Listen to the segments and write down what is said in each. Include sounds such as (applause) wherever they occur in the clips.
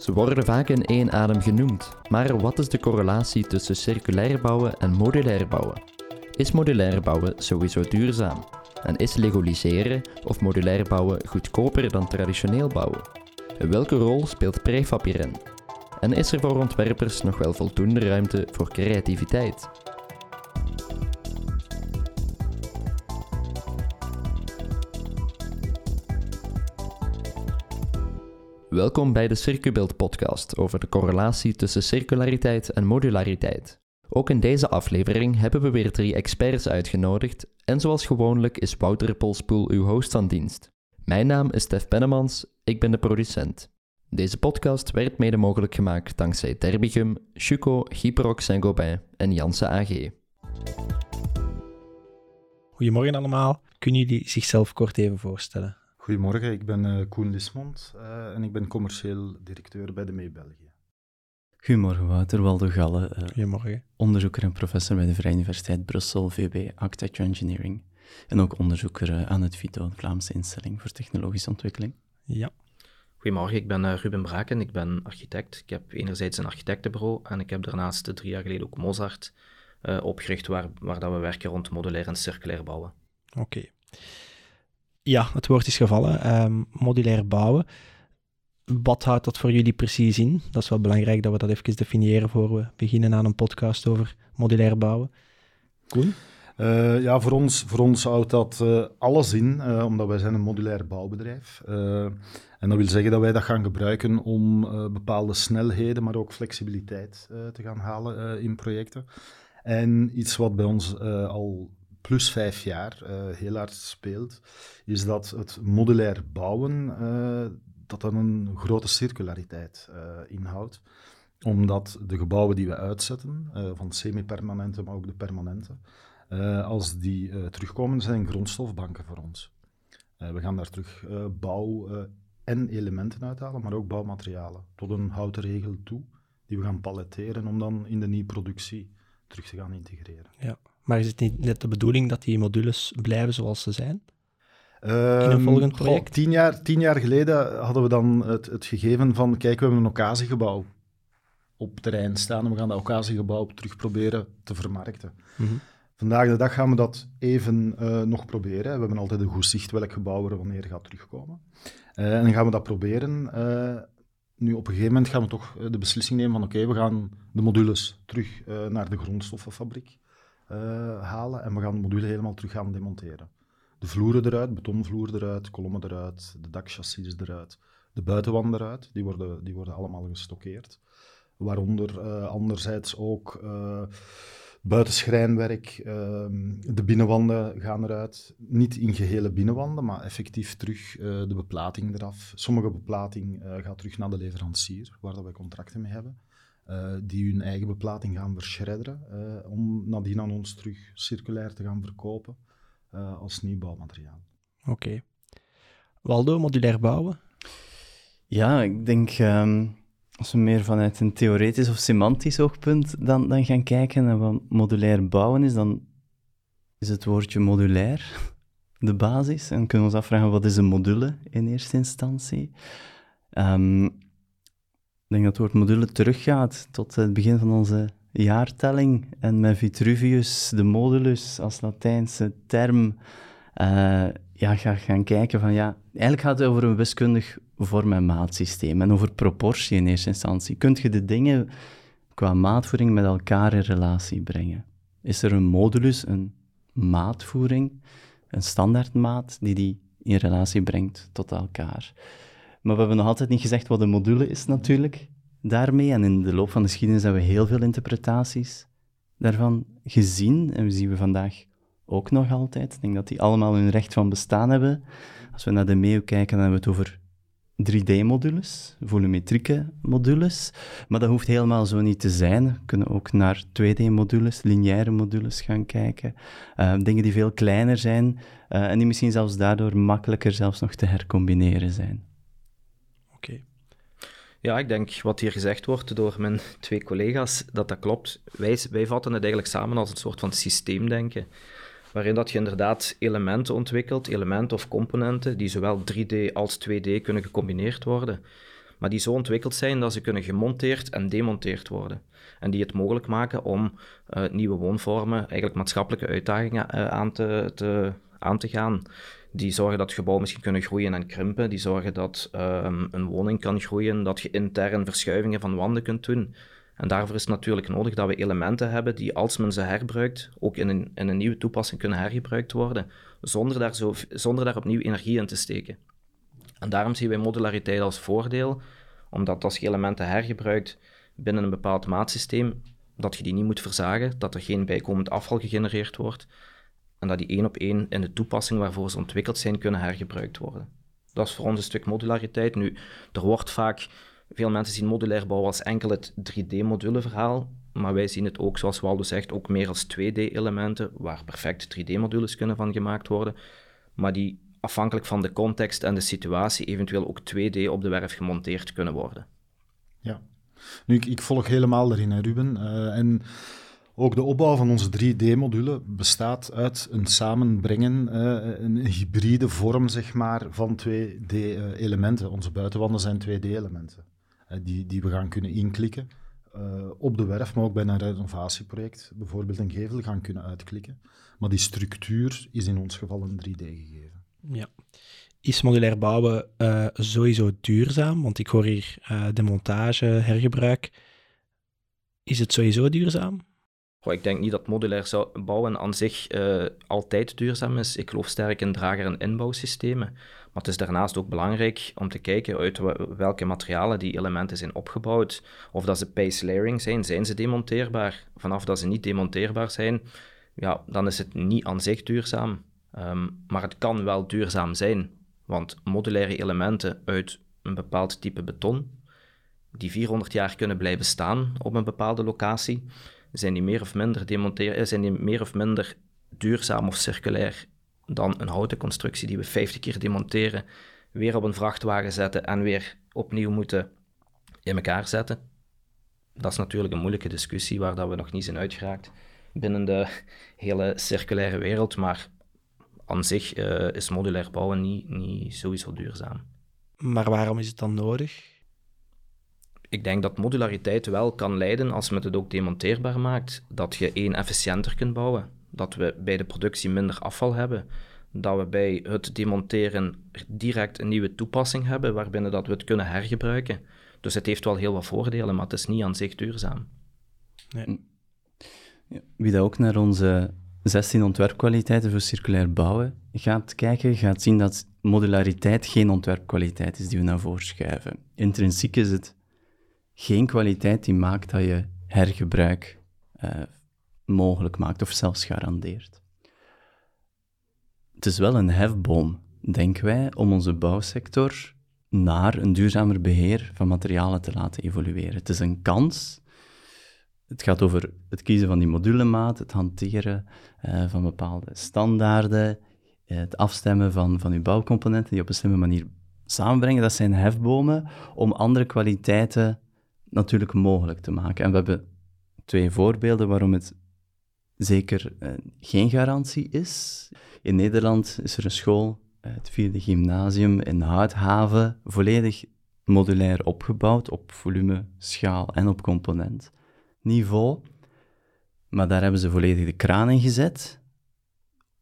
Ze worden vaak in één adem genoemd, maar wat is de correlatie tussen circulair bouwen en modulair bouwen? Is modulair bouwen sowieso duurzaam? En is legoliseren of modulair bouwen goedkoper dan traditioneel bouwen? Welke rol speelt prefab hierin? En is er voor ontwerpers nog wel voldoende ruimte voor creativiteit? Welkom bij de Circubeeld podcast over de correlatie tussen circulariteit en modulariteit. Ook in deze aflevering hebben we weer drie experts uitgenodigd en zoals gewoonlijk is Wouter Polspoel uw host van dienst. Mijn naam is Stef Pennemans, ik ben de producent. Deze podcast werd mede mogelijk gemaakt dankzij Derbigum, Chuco, Gyprox Saint-Gobain en Janssen AG. Goedemorgen allemaal. Kunnen jullie zichzelf kort even voorstellen? Goedemorgen, ik ben uh, Koen Lismond uh, en ik ben commercieel directeur bij de MEE België. Goedemorgen Wouter, Waldo Galle. Uh, Goedemorgen. Onderzoeker en professor bij de Vrije Universiteit Brussel, VB Architecture Engineering. En ook onderzoeker aan het VITO, de Vlaamse instelling voor technologische ontwikkeling. Ja. Goedemorgen, ik ben Ruben Braken, ik ben architect. Ik heb enerzijds een architectenbureau en ik heb daarnaast drie jaar geleden ook Mozart opgericht, waar, waar dat we werken rond modulair en circulair bouwen. Oké. Okay. Ja, het woord is gevallen. Um, modulair bouwen. Wat houdt dat voor jullie precies in? Dat is wel belangrijk dat we dat even definiëren voor we beginnen aan een podcast over modulair bouwen. Koen? Uh, ja, voor ons, voor ons houdt dat uh, alles in, uh, omdat wij zijn een modulair bouwbedrijf. en dat wil zeggen dat wij dat gaan gebruiken om bepaalde snelheden, maar ook flexibiliteit te gaan halen in projecten. En iets wat bij ons al plus vijf jaar uh, heel hard speelt, is dat het modulair bouwen uh, dat dan een grote circulariteit uh, inhoudt. Omdat de gebouwen die we uitzetten, van semi-permanente, maar ook de permanente, als die terugkomen, zijn grondstofbanken voor ons. we gaan daar terug bouw en elementen uithalen, maar ook bouwmaterialen, tot een houten regel toe, die we gaan paletteren om dan in de nieuwe productie terug te gaan integreren. Ja. Maar is het niet net de bedoeling dat die modules blijven zoals ze zijn? in een ehm, volgend project? tien, jaar, tien jaar geleden hadden we dan het, het gegeven van, kijk, we hebben een occasiegebouw op terrein staan en we gaan dat occasiegebouw terug proberen te vermarkten. Mhm. Vandaag de dag gaan we dat even uh, nog proberen. We hebben altijd een goed zicht welk gebouw er wanneer gaat terugkomen. Uh, en dan gaan we dat proberen. Uh, nu, op een gegeven moment gaan we toch de beslissing nemen van oké, we gaan de modules terug naar de grondstoffenfabriek. Eh, halen en we gaan de module helemaal terug gaan demonteren. De vloeren eruit, betonvloer eruit, kolommen eruit, de dakchassis eruit, de buitenwanden eruit, die worden, die worden allemaal gestockeerd. Waaronder uh, anderzijds ook uh, buitenschrijnwerk, uh, de binnenwanden gaan eruit. Niet in gehele binnenwanden, maar effectief terug de beplating eraf. Sommige beplating gaat terug naar de leverancier, waar dat wij contracten mee hebben. Uh, die hun eigen beplating gaan verschredderen, uh, om nadien aan ons terug circulair te gaan verkopen uh, als nieuw bouwmateriaal. Oké. Okay. Waldo, modulair bouwen? Ja, ik denk um, als we meer vanuit een theoretisch of semantisch oogpunt dan, dan gaan kijken naar wat modulair bouwen is, dan is het woordje modulair (laughs) de basis. En kunnen we ons afvragen, wat is een module in eerste instantie? Um, ik denk dat het woord module teruggaat tot het begin van onze jaartelling. En met Vitruvius, de modulus als Latijnse term, uh, ja, ga gaan kijken van ja, eigenlijk gaat het over een wiskundig vorm- en maatsysteem en over proportie in eerste instantie. Kunt je de dingen qua maatvoering met elkaar in relatie brengen? Is er een modulus, een maatvoering, een standaardmaat die die in relatie brengt tot elkaar? Maar we hebben nog altijd niet gezegd wat een module is natuurlijk daarmee. En in de loop van de geschiedenis hebben we heel veel interpretaties daarvan gezien. En we zien we vandaag ook nog altijd. Ik denk dat die allemaal hun recht van bestaan hebben. Als we naar de MEU kijken, dan hebben we het over 3D-modules, volumetrieke modules. Maar dat hoeft helemaal zo niet te zijn. We kunnen ook naar 2D-modules, lineaire modules gaan kijken. Uh, dingen die veel kleiner zijn uh, en die misschien zelfs daardoor makkelijker zelfs nog te hercombineren zijn. Ja, ik denk wat hier gezegd wordt door mijn (laughs) twee collega's, dat dat klopt. Wij, vatten het eigenlijk samen als een soort van systeemdenken, waarin dat je inderdaad elementen ontwikkelt, elementen of componenten, die zowel 3D als 2D kunnen gecombineerd worden. maar die zo ontwikkeld zijn dat ze kunnen gemonteerd en demonteerd worden. En die het mogelijk maken om uh, nieuwe woonvormen, eigenlijk maatschappelijke uitdagingen uh, aan, te, te, aan te gaan. Die zorgen dat gebouwen misschien kunnen groeien en krimpen. Die zorgen dat um, een woning kan groeien, dat je intern verschuivingen van wanden kunt doen. En daarvoor is het natuurlijk nodig dat we elementen hebben die, als men ze herbruikt, ook in een, in een nieuwe toepassing kunnen hergebruikt worden, zonder daar, zo, zonder daar opnieuw energie in te steken. En daarom zien wij modulariteit als voordeel, omdat als je elementen hergebruikt binnen een bepaald maatsysteem, dat je die niet moet verzagen, dat er geen bijkomend afval gegenereerd wordt en dat die één op één in de toepassing waarvoor ze ontwikkeld zijn kunnen hergebruikt worden. Dat is voor ons een stuk modulariteit. Nu, er wordt vaak, veel mensen zien modulair bouwen als enkel het 3D-moduleverhaal, maar wij zien het ook, zoals Waldo zegt, ook meer als 2D-elementen, waar perfect 3D-modules kunnen van gemaakt worden, maar die afhankelijk van de context en de situatie eventueel ook 2D op de werf gemonteerd kunnen worden. Ja, nu ik, volg helemaal hè, Ruben. Uh, en ook de opbouw van onze 3D-module bestaat uit een samenbrengen, uh, een hybride vorm zeg maar, van 2D-elementen. Onze buitenwanden zijn 2D-elementen uh, die, die we gaan kunnen inklikken. op de werf, maar ook bij een renovatieproject, bijvoorbeeld een gevel, gaan kunnen uitklikken. Maar die structuur is in ons geval een 3D gegeven. Ja. Is modulair bouwen uh, sowieso duurzaam? Want ik hoor hier uh, de montage, hergebruik. Is het sowieso duurzaam? Goh, ik denk niet dat modulair bouwen aan zich uh, altijd duurzaam is. Ik geloof sterk in drager- en inbouwsystemen. Maar het is daarnaast ook belangrijk om te kijken uit welke materialen die elementen zijn opgebouwd. Of dat ze base layering zijn, zijn ze demonteerbaar? Vanaf dat ze niet demonteerbaar zijn, ja, dan is het niet aan zich duurzaam. Ehm, maar het kan wel duurzaam zijn, want modulaire elementen uit een bepaald type beton, die 400 jaar kunnen blijven staan op een bepaalde locatie, zijn die meer of minder, eh, zijn die meer of minder duurzaam of circulair dan een houten constructie die we 50 keer demonteren, weer op een vrachtwagen zetten en weer opnieuw moeten in elkaar zetten. Dat is natuurlijk een moeilijke discussie waar dat we nog niet zijn uitgeraakt binnen de hele circulaire wereld, maar aan zich uh, is modulair bouwen niet, niet sowieso duurzaam. Maar waarom is het dan nodig? Ik denk dat modulariteit wel kan leiden, als men het ook demonteerbaar maakt, dat je één efficiënter kunt bouwen. Dat we bij de productie minder afval hebben. Dat we bij het demonteren direct een nieuwe toepassing hebben, waarbinnen dat we het kunnen hergebruiken. Dus het heeft wel heel wat voordelen, maar het is niet aan zich duurzaam. Nee. Ja, wie dat ook naar onze 16 ontwerpkwaliteiten voor circulair bouwen gaat kijken, gaat zien dat modulariteit geen ontwerpkwaliteit is die we naar voren schuiven. Intrinsiek is het geen kwaliteit die maakt dat je hergebruik uh, mogelijk maakt of zelfs garandeert. Het is wel een hefboom, denken wij, om onze bouwsector naar een duurzamer beheer van materialen te laten evolueren. Het is een kans het gaat over het kiezen van die modulemaat, het hanteren uh, van bepaalde standaarden, uh, het afstemmen van, van uw bouwcomponenten die op een slimme manier samenbrengen. Dat zijn hefbomen om andere kwaliteiten natuurlijk mogelijk te maken. En we hebben twee voorbeelden waarom het zeker uh, geen garantie is. In Nederland is er een school, het vierde gymnasium in Houthaven, volledig modulair opgebouwd op volume, schaal en op component niveau. Maar daar hebben ze volledig de kraan in gezet.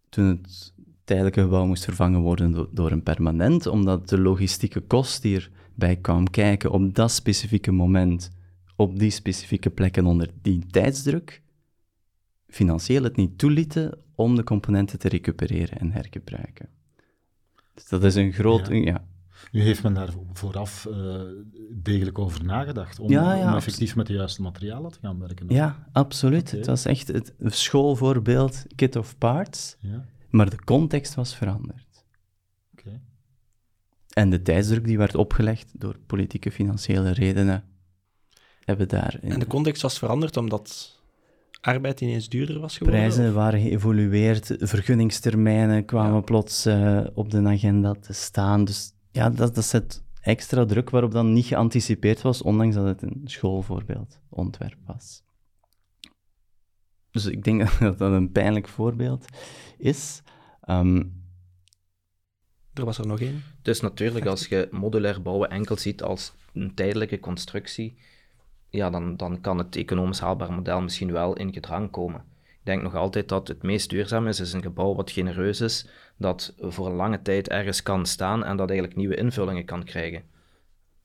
Toen het tijdelijke gebouw moest vervangen worden door een permanent, omdat de logistieke kost hierbij kwam kijken op dat specifieke moment, op die specifieke plekken onder die tijdsdruk, financieel het niet toelieten om de componenten te recupereren en hergebruiken. Dus dat is een groot... ja. Nu heeft men daar vooraf uh, degelijk over nagedacht om, om effectief met de juiste materialen te gaan werken. Ja, absoluut. Het was echt het schoolvoorbeeld, kit of parts, ja. maar de context was veranderd. En de tijdsdruk die werd opgelegd door politieke, financiële redenen, hebben daar... En de context was veranderd omdat arbeid ineens duurder was geworden? Prijzen waren geëvolueerd, vergunningstermijnen kwamen plots uh, op de agenda te staan, dus ja, dat, dat zet extra druk waarop dan niet geanticipeerd was, ondanks dat het een schoolvoorbeeld ontwerp was. Dus ik denk (laughs) dat dat een pijnlijk voorbeeld is. Um, Er was er nog één. Dus natuurlijk, als je modulair bouwen enkel ziet als een tijdelijke constructie, ja, dan, dan kan het economisch haalbaar model misschien wel in gedrang komen. Ik denk nog altijd dat het meest duurzaam is, is een gebouw wat genereus is, dat voor een lange tijd ergens kan staan en dat eigenlijk nieuwe invullingen kan krijgen.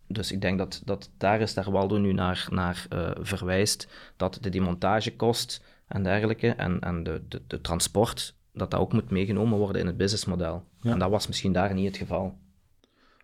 Dus ik denk dat, dat daar is daar Waldo nu naar, naar uh, verwijst, dat de demontagekost en dergelijke en, en de, de, de transport, dat dat ook moet meegenomen worden in het businessmodel. En dat was misschien daar niet het geval.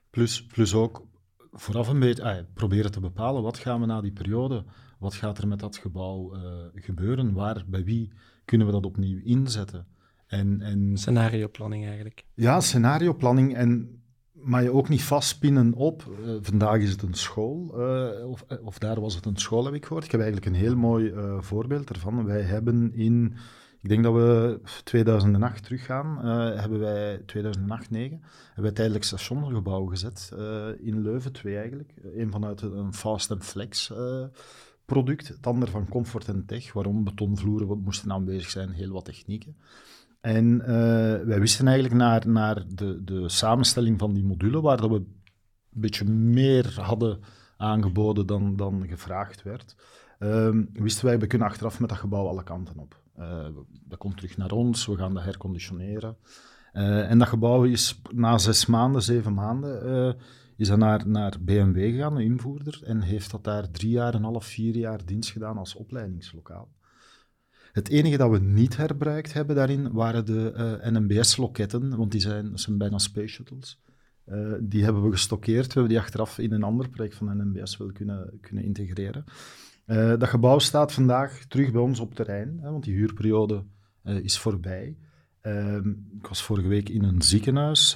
Plus, plus ook vooraf een beetje proberen te bepalen, wat gaan we na die periode, wat gaat er met dat gebouw uh, gebeuren, waar, bij wie kunnen we dat opnieuw inzetten. En, en, Scenarioplanning eigenlijk. Ja, scenarioplanning. En, maar je ook niet vastpinnen op. Uh, vandaag is het een school, uh, of, of daar was het een school, heb ik gehoord. Ik heb eigenlijk een heel mooi voorbeeld ervan. Wij hebben in ik denk dat we 2008 teruggaan, uh, hebben wij 2008, 9, hebben wij tijdelijk stationgebouw gezet uh, in Leuven, twee eigenlijk. Eén vanuit een Fast and Flex product, het andere van Comfort en Tech, waarom betonvloeren moesten aanwezig zijn, heel wat technieken. En wij wisten eigenlijk naar, naar de, de samenstelling van die module, waar dat we een beetje meer hadden aangeboden dan, dan gevraagd werd, wisten wij, we kunnen achteraf met dat gebouw alle kanten op. Uh, dat komt terug naar ons, we gaan dat herconditioneren. Uh, en dat gebouw is na zes maanden, zeven maanden, uh, is dat naar, naar BMW gegaan, een invoerder, en heeft dat daar drie jaar en half, vier jaar dienst gedaan als opleidingslokaal. Het enige dat we niet herbruikt hebben daarin waren de NMBS-loketten, want die zijn, zijn bijna space shuttles. Die hebben we gestockeerd, we hebben die achteraf in een ander project van NMBS willen kunnen, kunnen integreren. Uh, dat gebouw staat vandaag terug bij ons op terrein, hè, want die huurperiode uh, is voorbij. Uh, ik was vorige week in een ziekenhuis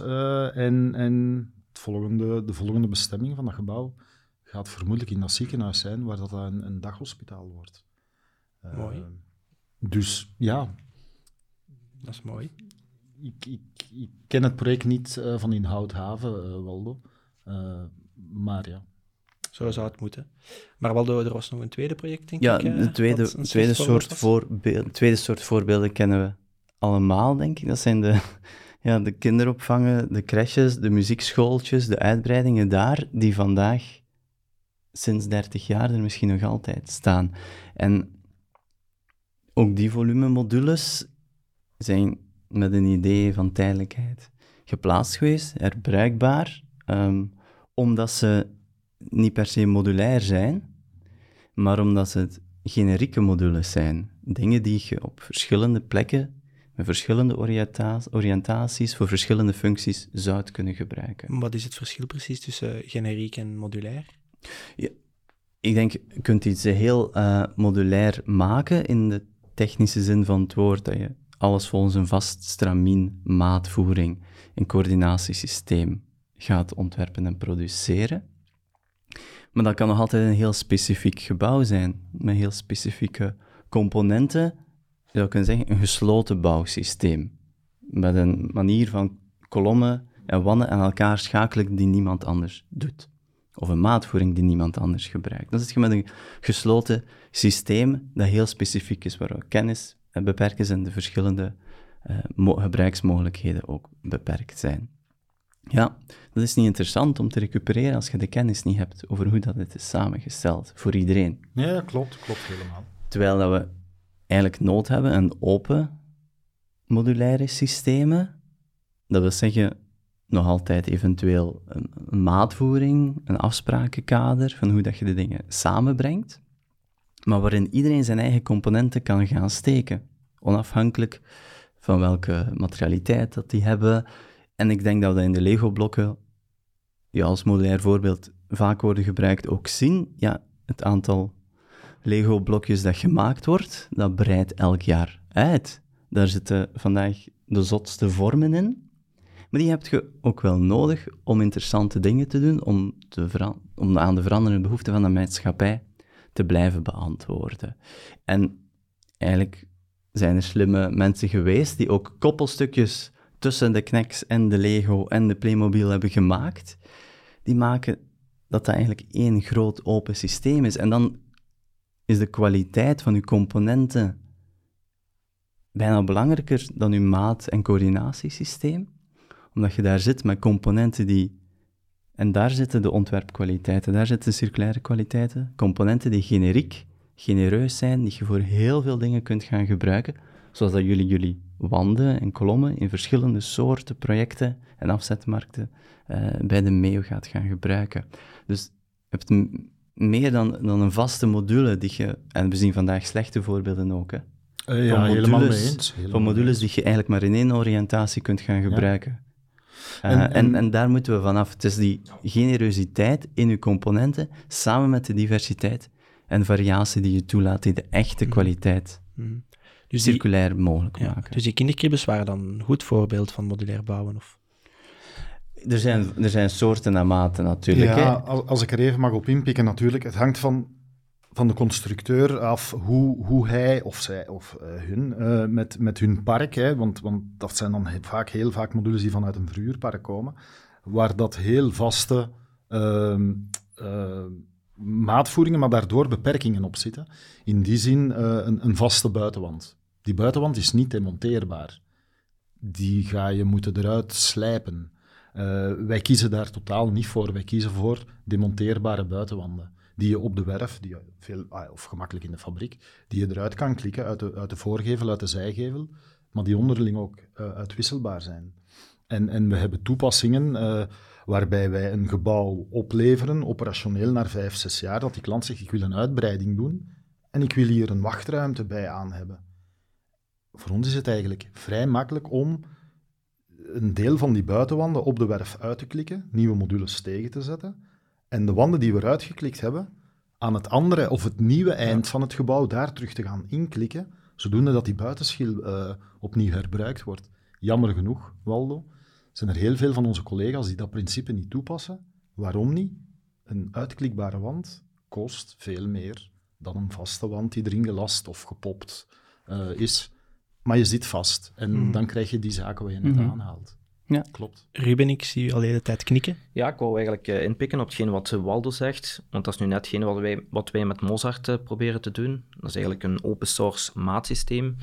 en, en het volgende, de volgende bestemming van dat gebouw gaat vermoedelijk in dat ziekenhuis zijn, waar dat een, een daghospitaal wordt. mooi. Dus ja. Dat is mooi. Ik, ik, ik ken het project niet van in Houthaven, Waldo. maar ja. Zo zou het moeten. Maar wel, er was nog een tweede project, denk ja, ik. Ja, de tweede, tweede, soort voorbeeld, tweede soort voorbeelden kennen we allemaal, denk ik. Dat zijn de, (laughs) ja, de kinderopvangen, de crèches, de muziekschooltjes, de uitbreidingen daar, die vandaag sinds 30 jaar er misschien nog altijd staan. En ook die volumemodules zijn met een idee van tijdelijkheid geplaatst geweest, herbruikbaar, um, omdat ze niet per se modulair zijn, maar omdat ze het generieke modules zijn. Dingen die je op verschillende plekken, met verschillende oriëntaties, voor verschillende functies zou kunnen gebruiken. Wat is het verschil precies tussen generiek en modulair? Ja, ik denk, je kunt iets heel uh, modulair maken in de technische zin van het woord, dat je alles volgens een vast stramien, maatvoering en coördinatiesysteem gaat ontwerpen en produceren. Maar dat kan nog altijd een heel specifiek gebouw zijn, met heel specifieke componenten. Je zou kunnen zeggen, een gesloten bouwsysteem. Met een manier van kolommen en wannen aan elkaar schakelen die niemand anders doet. Of een maatvoering die niemand anders gebruikt. Dan zit je met een gesloten systeem dat heel specifiek is, waar kennis beperkt is en de verschillende uh, gebruiksmogelijkheden ook beperkt zijn. Ja, dat is niet interessant om te recupereren als je de kennis niet hebt over hoe dat het is samengesteld voor iedereen. Ja, klopt, klopt helemaal. Terwijl dat we eigenlijk nood hebben aan open modulaire systemen. Dat wil zeggen, nog altijd eventueel een, een maatvoering, een afsprakenkader van hoe dat je de dingen samenbrengt, maar waarin iedereen zijn eigen componenten kan gaan steken, onafhankelijk van welke materialiteit dat die hebben, en ik denk dat we in de Lego-blokken, ja, als modulair voorbeeld, vaak worden gebruikt, ook zien. Ja, het aantal Lego-blokjes dat gemaakt wordt, dat breidt elk jaar uit. Daar zitten vandaag de zotste vormen in. Maar die heb je ook wel nodig om interessante dingen te doen, om, te om aan de veranderende behoeften van de maatschappij te blijven beantwoorden. En eigenlijk zijn er slimme mensen geweest die ook koppelstukjes tussen de Knex en de Lego en de Playmobil hebben gemaakt, die maken dat dat eigenlijk één groot open systeem is. En dan is de kwaliteit van uw componenten bijna belangrijker dan uw maat- en coördinatiesysteem, Omdat je daar zit met componenten die... En daar zitten de ontwerpkwaliteiten, daar zitten de circulaire kwaliteiten. Componenten die generiek, genereus zijn, die je voor heel veel dingen kunt gaan gebruiken. Zoals dat jullie jullie wanden en kolommen in verschillende soorten projecten en afzetmarkten uh, bij de MEO gaat gaan gebruiken. Dus je hebt meer dan, dan een vaste module die je... En we zien vandaag slechte voorbeelden ook, hè. Uh, ja, modules, helemaal mee eens. van modules die je eigenlijk maar in één oriëntatie kunt gaan gebruiken. Uh, en, en, en, daar moeten we vanaf. Het is die generositeit in je componenten, samen met de diversiteit en variatie die je toelaat, die de echte mhm. kwaliteit mm. dus circulair mogelijk ja, maken. Dus die kinderkribbes waren dan een goed voorbeeld van modulair bouwen? Of? Er zijn, er zijn soorten en maten natuurlijk. Ja, als ik er even mag op inpikken, natuurlijk. Het hangt van van de constructeur af hoe, hoe hij of zij of uh, hun uh, met, met hun park, hè, want, want dat zijn dan vaak, heel vaak modules die vanuit een verhuurpark komen, waar dat heel vaste uh, maatvoeringen, maar daardoor beperkingen op zitten. In die zin een, een vaste buitenwand. Die buitenwand is niet demonteerbaar. Die ga je moeten eruit slijpen. wij kiezen daar totaal niet voor. Wij kiezen voor demonteerbare buitenwanden die je op de werf, die je veel, ah, of gemakkelijk in de fabriek, die je eruit kan klikken uit de, uit de voorgevel, uit de zijgevel, maar die onderling ook uh, uitwisselbaar zijn. En, en we hebben toepassingen uh, waarbij wij een gebouw opleveren, operationeel naar vijf, zes jaar, dat die klant zegt, ik wil een uitbreiding doen en ik wil hier een wachtruimte bij aan hebben. Voor ons is het eigenlijk vrij makkelijk om een deel van die buitenwanden op de werf uit te klikken, nieuwe modules tegen te zetten en de wanden die we eruit geklikt hebben, aan het andere of het nieuwe eind van het gebouw daar terug te gaan inklikken, zodoende dat die buitenschil uh, opnieuw herbruikt wordt. Jammer genoeg, Waldo, zijn er heel veel van onze collega's die dat principe niet toepassen. Waarom niet? Een uitklikbare wand kost veel meer dan een vaste wand die erin gelast of gepopt uh, is. Maar je zit vast en mm. dan krijg je die zaken waar je net mm -hmm. aanhaalt. Ja, klopt. Ruben, ik zie u al de hele tijd knikken. Ja, ik wou eigenlijk uh, inpikken op hetgeen wat Waldo zegt, want dat is nu net hetgeen wat wij, wat wij met Mozart uh, proberen te doen. Dat is eigenlijk een open source maatsysteem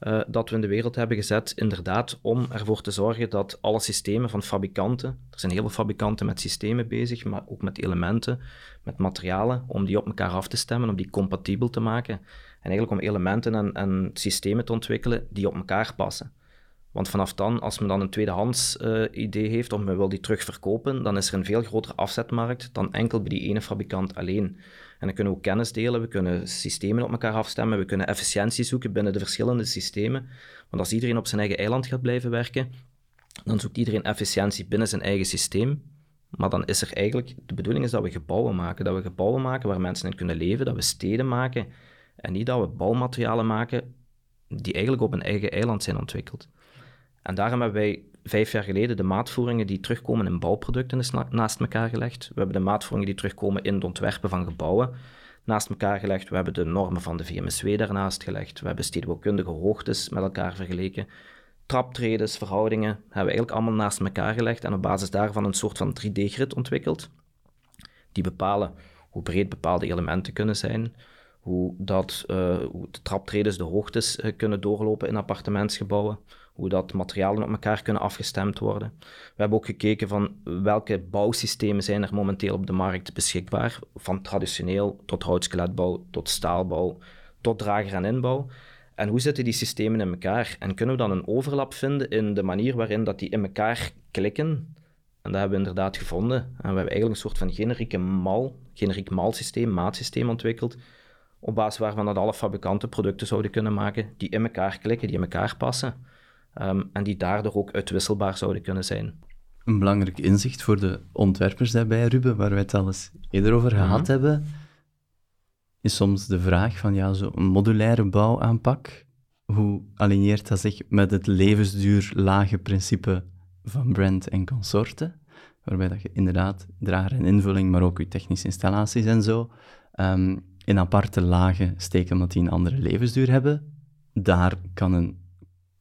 uh, dat we in de wereld hebben gezet, inderdaad, om ervoor te zorgen dat alle systemen van fabrikanten, er zijn heel veel fabrikanten met systemen bezig, maar ook met elementen, met materialen, om die op elkaar af te stemmen, om die compatibel te maken. En eigenlijk om elementen en, en systemen te ontwikkelen die op elkaar passen. Want vanaf dan, als men dan een tweedehands uh, idee heeft of men wil die terugverkopen, dan is er een veel grotere afzetmarkt dan enkel bij die ene fabrikant alleen. En dan kunnen we ook kennis delen, we kunnen systemen op elkaar afstemmen, we kunnen efficiëntie zoeken binnen de verschillende systemen. Want als iedereen op zijn eigen eiland gaat blijven werken, dan zoekt iedereen efficiëntie binnen zijn eigen systeem. Maar dan is er eigenlijk, de bedoeling is dat we gebouwen maken, dat we gebouwen maken waar mensen in kunnen leven, dat we steden maken en niet dat we bouwmaterialen maken die eigenlijk op een eigen eiland zijn ontwikkeld. En daarom hebben wij vijf jaar geleden de maatvoeringen die terugkomen in bouwproducten naast elkaar gelegd. We hebben de maatvoeringen die terugkomen in het ontwerpen van gebouwen naast elkaar gelegd. We hebben de normen van de VMSW daarnaast gelegd. We hebben stedenbouwkundige hoogtes met elkaar vergeleken. Traptredes, verhoudingen hebben we eigenlijk allemaal naast elkaar gelegd en op basis daarvan een soort van 3D-grid ontwikkeld. Die bepalen hoe breed bepaalde elementen kunnen zijn, hoe, dat, uh, hoe de traptredes, de hoogtes uh, kunnen doorlopen in appartementsgebouwen, hoe dat materialen op elkaar kunnen afgestemd worden. We hebben ook gekeken van welke bouwsystemen zijn er momenteel op de markt beschikbaar, van traditioneel tot houtskeletbouw, tot staalbouw, tot drager en inbouw. En hoe zitten die systemen in elkaar? En kunnen we dan een overlap vinden in de manier waarin dat die in elkaar klikken? En dat hebben we inderdaad gevonden. En we hebben eigenlijk een soort van generieke mal, generiek malsysteem, maatsysteem ontwikkeld, op basis waarvan dat alle fabrikanten producten zouden kunnen maken die in elkaar klikken, die in elkaar passen. Ehm, en die daardoor ook uitwisselbaar zouden kunnen zijn. Een belangrijk inzicht voor de ontwerpers daarbij, Ruben, waar wij het al eens eerder over mhm. gehad hebben, is soms de vraag van ja, zo'n modulaire bouwaanpak, hoe aligneert dat zich met het levensduur lage principe van brand en consorten, waarbij dat je inderdaad drager en invulling, maar ook je technische installaties en zo, um, in aparte lagen steken omdat die een andere levensduur hebben. Daar kan een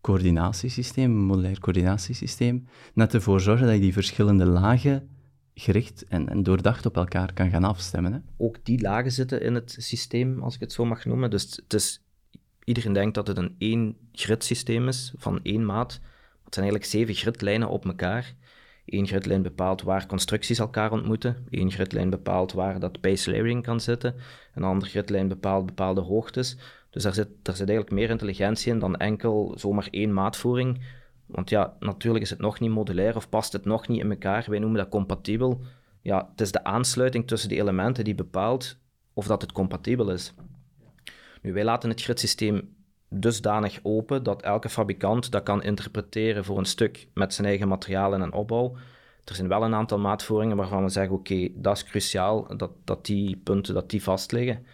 coördinatiesysteem, een modulair coördinatiesysteem, net ervoor zorgen dat je die verschillende lagen gericht en, en doordacht op elkaar kan gaan afstemmen. Hè? Ook die lagen zitten in het systeem, als ik het zo mag noemen. Dus het is, iedereen denkt dat het een één gridsysteem is, van één maat. Het zijn eigenlijk zeven gridlijnen op elkaar. Eén gridlijn bepaalt waar constructies elkaar ontmoeten. Eén gridlijn bepaalt waar dat base layering kan zitten. Een andere gridlijn bepaalt bepaalde hoogtes. Dus daar zit, eigenlijk meer intelligentie in dan enkel zomaar één maatvoering. Want ja, natuurlijk is het nog niet modulair of past het nog niet in elkaar. Wij noemen dat compatibel. Ja, het is de aansluiting tussen die elementen die bepaalt of dat het compatibel is. Nu, wij laten het gridsysteem dusdanig open dat elke fabrikant dat kan interpreteren voor een stuk met zijn eigen materialen en opbouw. Er zijn wel een aantal maatvoeringen waarvan we zeggen, oké, dat is cruciaal, dat, dat die punten dat die vastliggen.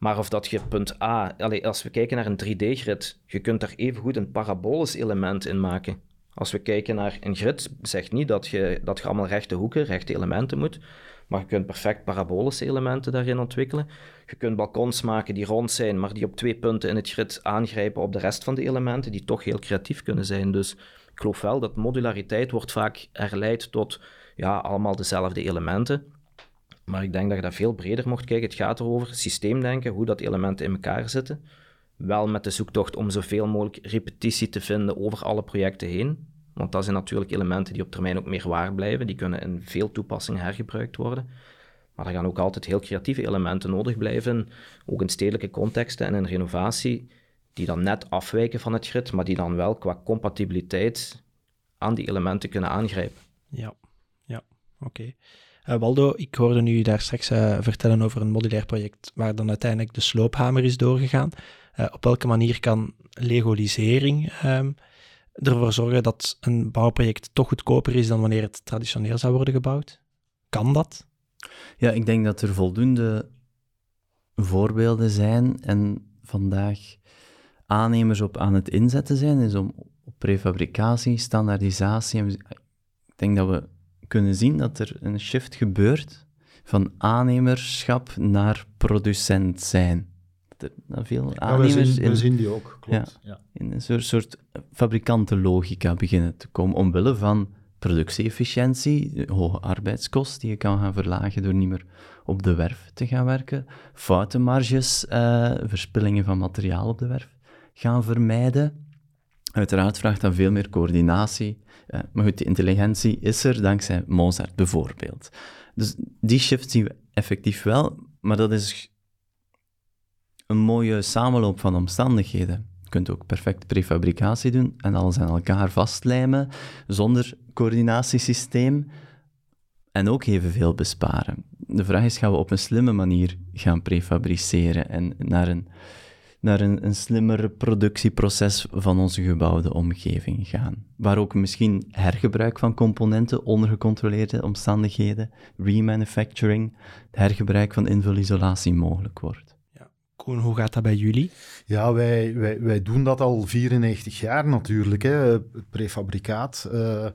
Maar of dat je punt A, allez, als we kijken naar een 3D-grid, je kunt daar evengoed een parabolisch element in maken. Als we kijken naar een grid, zegt niet dat je, dat je allemaal rechte hoeken, rechte elementen moet, maar je kunt perfect parabolische elementen daarin ontwikkelen. Je kunt balkons maken die rond zijn, maar die op twee punten in het grid aangrijpen op de rest van de elementen, die toch heel creatief kunnen zijn. Dus ik geloof wel dat modulariteit wordt vaak herleid tot ja, allemaal dezelfde elementen. Maar ik denk dat je dat veel breder mocht kijken. Het gaat erover systeemdenken, hoe dat elementen in elkaar zitten. Wel met de zoektocht om zoveel mogelijk repetitie te vinden over alle projecten heen. Want dat zijn natuurlijk elementen die op termijn ook meer waar blijven. Die kunnen in veel toepassingen hergebruikt worden. Maar er gaan ook altijd heel creatieve elementen nodig blijven, ook in stedelijke contexten en in renovatie, die dan net afwijken van het grid, maar die dan wel qua compatibiliteit aan die elementen kunnen aangrijpen. Ja, ja, oké. Uh, Waldo, ik hoorde nu daar straks uh, vertellen over een modulair project waar dan uiteindelijk de sloophamer is doorgegaan. Uh, op welke manier kan legolisering um, ervoor zorgen dat een bouwproject toch goedkoper is dan wanneer het traditioneel zou worden gebouwd? Kan dat? Ja, ik denk dat er voldoende voorbeelden zijn en vandaag aannemers op aan het inzetten zijn, is om op prefabricatie, standaardisatie. Ik denk dat we kunnen zien dat er een shift gebeurt van aannemerschap naar producent zijn. Dat veel aannemers we, zien, in, we zien die ook, klopt. Ja, In een soort, soort fabrikantenlogica beginnen te komen, omwille van productie-efficiëntie, hoge arbeidskost die je kan gaan verlagen door niet meer op de werf te gaan werken, foutenmarges, uh, verspillingen van materiaal op de werf gaan vermijden. Uiteraard vraagt dat veel meer coördinatie, maar goed, die intelligentie is er dankzij Mozart bijvoorbeeld. Dus die shift zien we effectief wel, maar dat is een mooie samenloop van omstandigheden. Je kunt ook perfect prefabricatie doen en alles aan elkaar vastlijmen zonder coördinatiesysteem en ook evenveel besparen. De vraag is, gaan we op een slimme manier gaan prefabriceren en naar een, naar een, een slimmer productieproces van onze gebouwde omgeving gaan? Waar ook misschien hergebruik van componenten onder gecontroleerde omstandigheden, remanufacturing, hergebruik van invulisolatie mogelijk wordt. Koen, hoe gaat dat bij jullie? Ja, wij, wij, wij doen dat al 94 jaar natuurlijk, hè, prefabricaat. Uh,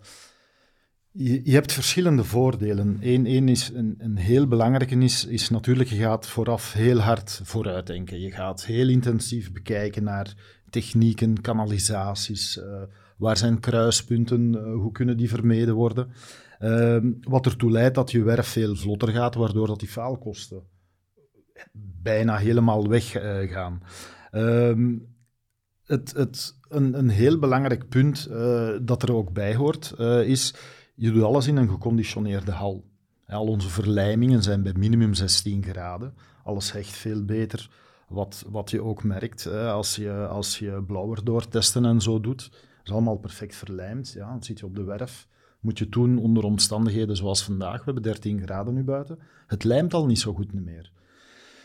je, je, hebt verschillende voordelen. Eén, één is een, een heel belangrijke is, is natuurlijk, je gaat vooraf heel hard vooruitdenken. Je gaat heel intensief bekijken naar technieken, kanalisaties, uh, waar zijn kruispunten, uh, hoe kunnen die vermeden worden. wat ertoe leidt dat je werf veel vlotter gaat, waardoor dat die faalkosten bijna helemaal weggaan. Uh, het, het, een, een heel belangrijk punt dat er ook bij hoort, is je doet alles in een geconditioneerde hal. Al onze verlijmingen zijn bij minimum 16 graden. Alles hecht veel beter. Wat, wat je ook merkt als je, als je blauwer doortesten en zo doet, is allemaal perfect verlijmd. Ja, dat zit je op de werf. Moet je doen onder omstandigheden zoals vandaag. We hebben 13 graden nu buiten. Het lijmt al niet zo goed meer.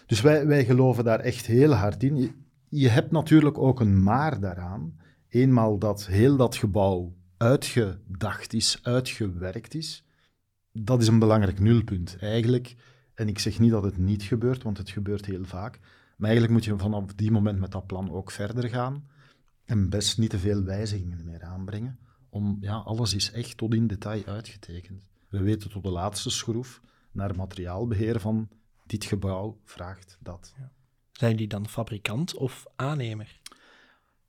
Dus wij, wij geloven daar echt heel hard in. Je, je hebt natuurlijk ook een maar daaraan. Eenmaal dat heel dat gebouw uitgedacht is, uitgewerkt is, dat is een belangrijk nulpunt eigenlijk. En ik zeg niet dat het niet gebeurt, want het gebeurt heel vaak. Maar eigenlijk moet je vanaf die moment met dat plan ook verder gaan en best niet te veel wijzigingen meer aanbrengen. Om, ja, alles is echt tot in detail uitgetekend. We weten tot de laatste schroef naar materiaalbeheer van dit gebouw vraagt dat. Zijn die dan fabrikant of aannemer?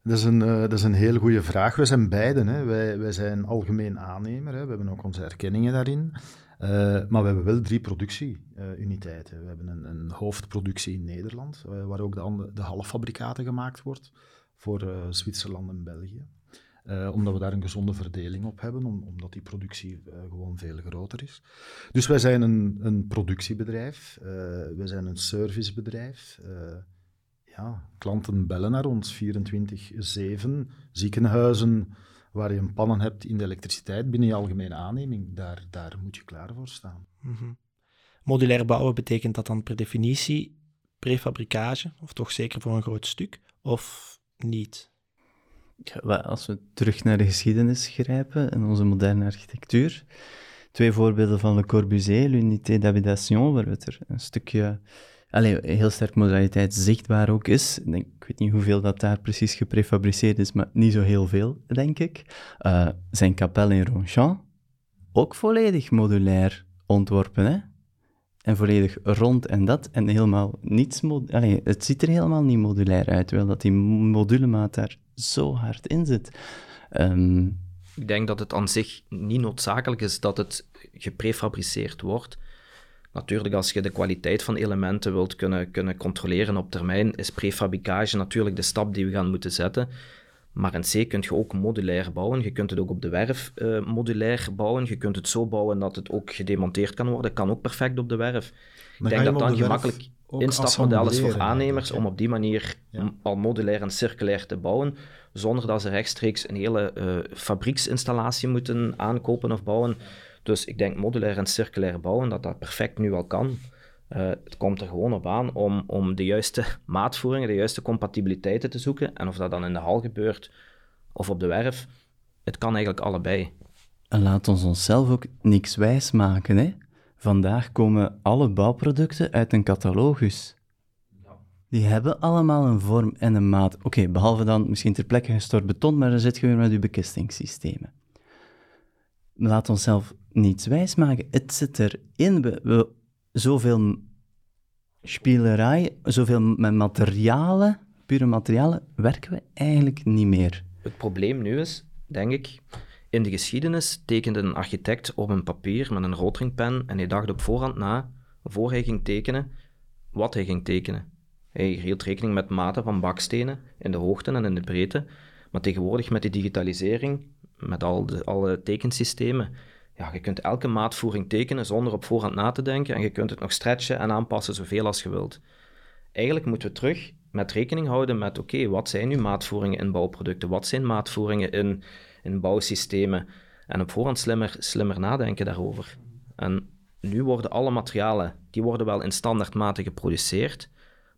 Dat is een, uh, dat is een heel goede vraag. We zijn beiden. Hè. Wij, wij zijn algemeen aannemer. Hè. We hebben ook onze erkenningen daarin. Uh, maar we hebben wel drie productieuniteiten. We hebben een, een, hoofdproductie in Nederland, uh, waar ook de, de halffabrikaten gemaakt wordt voor Zwitserland en België. omdat we daar een gezonde verdeling op hebben, omdat die productie gewoon veel groter is. Dus wij zijn een, een productiebedrijf, wij zijn een servicebedrijf ja, klanten bellen naar ons 24-7. Ziekenhuizen waar je een pannen hebt in de elektriciteit binnen je algemene aanneming, daar, daar moet je klaar voor staan. Mm Modulair bouwen betekent dat dan per definitie prefabricage, of toch zeker voor een groot stuk, of niet? als we terug naar de geschiedenis grijpen en onze moderne architectuur, twee voorbeelden van Le Corbusier, l'unité d'habitation, waar we het er een stukje Allee, heel sterk modaliteit zichtbaar ook is. Ik, weet niet hoeveel dat daar precies geprefabriceerd is, maar niet zo heel veel, denk ik. Uh, zijn kapel in Ronchamp, ook volledig modulair ontworpen, hè? En volledig rond en dat, en helemaal niets... Allee, het ziet er helemaal niet modulair uit, terwijl dat die modulemaat daar zo hard in zit. Um, ik denk dat het aan zich niet noodzakelijk is dat het geprefabriceerd wordt. Natuurlijk, als je de kwaliteit van elementen wilt kunnen, kunnen controleren op termijn, is prefabricage natuurlijk de stap die we gaan moeten zetten. Maar in C kun je ook modulair bouwen. Je kunt het ook op de werf uh, modulair bouwen. Je kunt het zo bouwen dat het ook gedemonteerd kan worden. Kan ook perfect op de werf. Ik denk dat dan gemakkelijk instapmodel is voor aannemers om op die manier al modulair en circulair te bouwen, zonder dat ze rechtstreeks een hele uh, fabrieksinstallatie moeten aankopen of bouwen. Dus ik denk modulair en circulair bouwen, dat dat perfect nu al kan. Uh, het komt er gewoon op aan om, om de juiste maatvoeringen, de juiste compatibiliteiten te zoeken. En of dat dan in de hal gebeurt of op de werf, het kan eigenlijk allebei. En laat ons onszelf ook niks wijs maken. Hè? Vandaag komen alle bouwproducten uit een catalogus. Die hebben allemaal een vorm en een maat. Oké, behalve dan misschien ter plekke gestort beton, maar dan zit je weer met je bekestingssystemen. Laat onszelf niets wijs maken. Het zit erin. We, we, zoveel spielerij, zoveel met materialen, pure materialen, werken we eigenlijk niet meer. Het probleem nu is, denk ik, in de geschiedenis tekende een architect op een papier met een rotringpen en hij dacht op voorhand na, voor hij ging tekenen, wat hij ging tekenen. Hij hield rekening met maten van bakstenen in de hoogte en in de breedte, maar tegenwoordig met de digitalisering, met al de, alle tekensystemen, ja, je kunt elke maatvoering tekenen zonder op voorhand na te denken en je kunt het nog stretchen en aanpassen zoveel als je wilt. Eigenlijk moeten we terug met rekening houden met, oké, wat zijn nu maatvoeringen in bouwproducten? Wat zijn maatvoeringen in, in bouwsystemen? En op voorhand slimmer, slimmer nadenken daarover. En nu worden alle materialen, die worden wel in standaardmaten geproduceerd,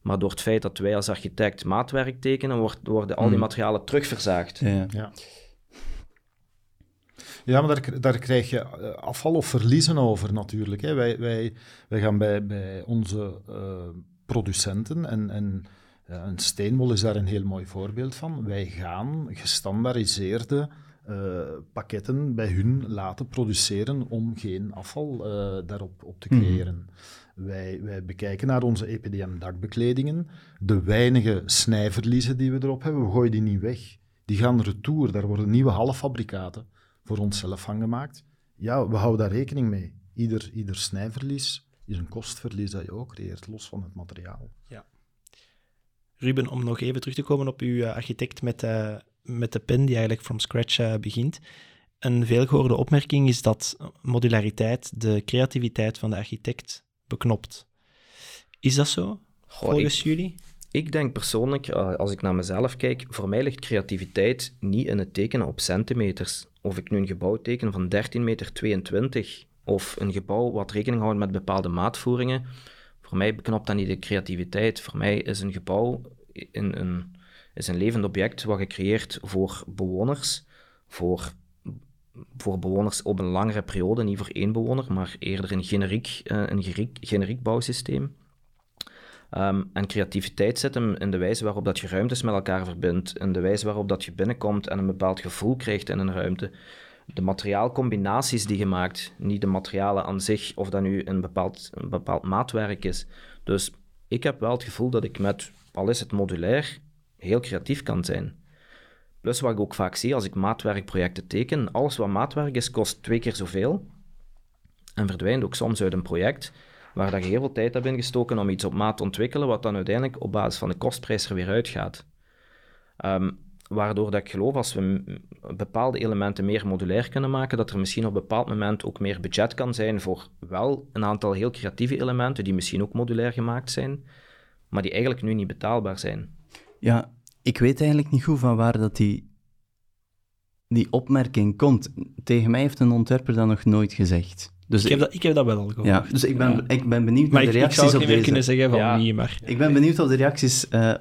maar door het feit dat wij als architect maatwerk tekenen, worden al die hmm. materialen terugverzaagd. Ja. ja. Ja, maar daar, daar krijg je eh, afval of verliezen over natuurlijk. Hè. Wij, wij, wij gaan bij, bij onze uh, producenten en, en ja, een steenwol is daar een heel mooi voorbeeld van. Wij gaan gestandaardiseerde uh, pakketten bij hun laten produceren om geen afval uh, daarop op te mhm. creëren. Wij, wij bekijken naar onze EPDM-dakbekledingen, de weinige snijverliezen die we erop hebben, we gooien die niet weg. Die gaan retour, daar worden nieuwe halffabrikaten voor onszelf van gemaakt. Ja, we houden daar rekening mee. Ieder, ieder snijverlies is een kostverlies dat je ook creëert, los van het materiaal. Ja. Ruben, om nog even terug te komen op uw eh, architect met, uh, met de pen die eigenlijk from scratch uh, begint. Een veelgehoorde opmerking is dat modulariteit de creativiteit van de architect beknopt. Is dat zo, volgens jullie? Ik denk persoonlijk, als ik naar mezelf kijk, voor mij ligt creativiteit niet in het tekenen op centimeters of ik nu een gebouw teken van 13,22 meter of een gebouw wat rekening houdt met bepaalde maatvoeringen, voor mij beknopt dat niet de creativiteit. Voor mij is een gebouw een, is een levend object wat gecreëerd voor bewoners, voor, voor bewoners op een langere periode, niet voor één bewoner, maar eerder een generiek, uh, een generiek, generiek bouwsysteem. Um, en creativiteit zit hem in de wijze waarop dat je ruimtes met elkaar verbindt, in de wijze waarop dat je binnenkomt en een bepaald gevoel krijgt in een ruimte. De materiaalcombinaties die je maakt, niet de materialen aan zich, of dat nu een bepaald, een bepaald maatwerk is. Dus ik heb wel het gevoel dat ik met, al is het modulair, heel creatief kan zijn. Plus wat ik ook vaak zie als ik maatwerkprojecten teken, alles wat maatwerk is, kost twee keer zoveel en verdwijnt ook soms uit een project waar dat je heel veel tijd hebt ingestoken om iets op maat te ontwikkelen, wat dan uiteindelijk op basis van de kostprijs er weer uitgaat. Um, waardoor dat ik geloof als we bepaalde elementen meer modulair kunnen maken, dat er misschien op een bepaald moment ook meer budget kan zijn voor wel een aantal heel creatieve elementen die misschien ook modulair gemaakt zijn, maar die eigenlijk nu niet betaalbaar zijn. Ja, ik weet eigenlijk niet goed van waar dat die, die opmerking komt. Tegen mij heeft een ontwerper dat nog nooit gezegd. Dus ik, heb dat, ik heb dat wel al gehoord. Ja, dus ik ben, ik ben benieuwd naar de reacties ik, ik zou niet meer kunnen zeggen van ja. wie, maar... Ik ben benieuwd op de reacties uh,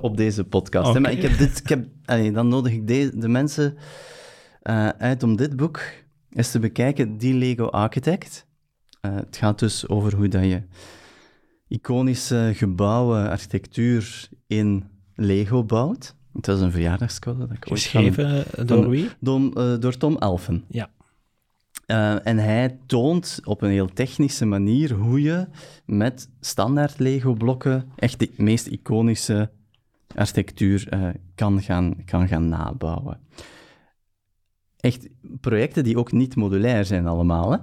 op deze podcast. Okay. Maar ik heb dit... Ik heb, allee, dan nodig ik de, de mensen uh, uit om dit boek eens te bekijken. Die Lego Architect. Uh, het gaat dus over hoe dat je iconische gebouwen, architectuur in Lego bouwt. Het was een verjaardagscode dat ik Geschreven door wie? Door, uh, door Tom Elfen. Ja. Uh, en hij toont op een heel technische manier hoe je met standaard Lego-blokken echt de meest iconische architectuur uh, kan, gaan, kan gaan nabouwen. Echt projecten die ook niet modulair zijn allemaal, hè?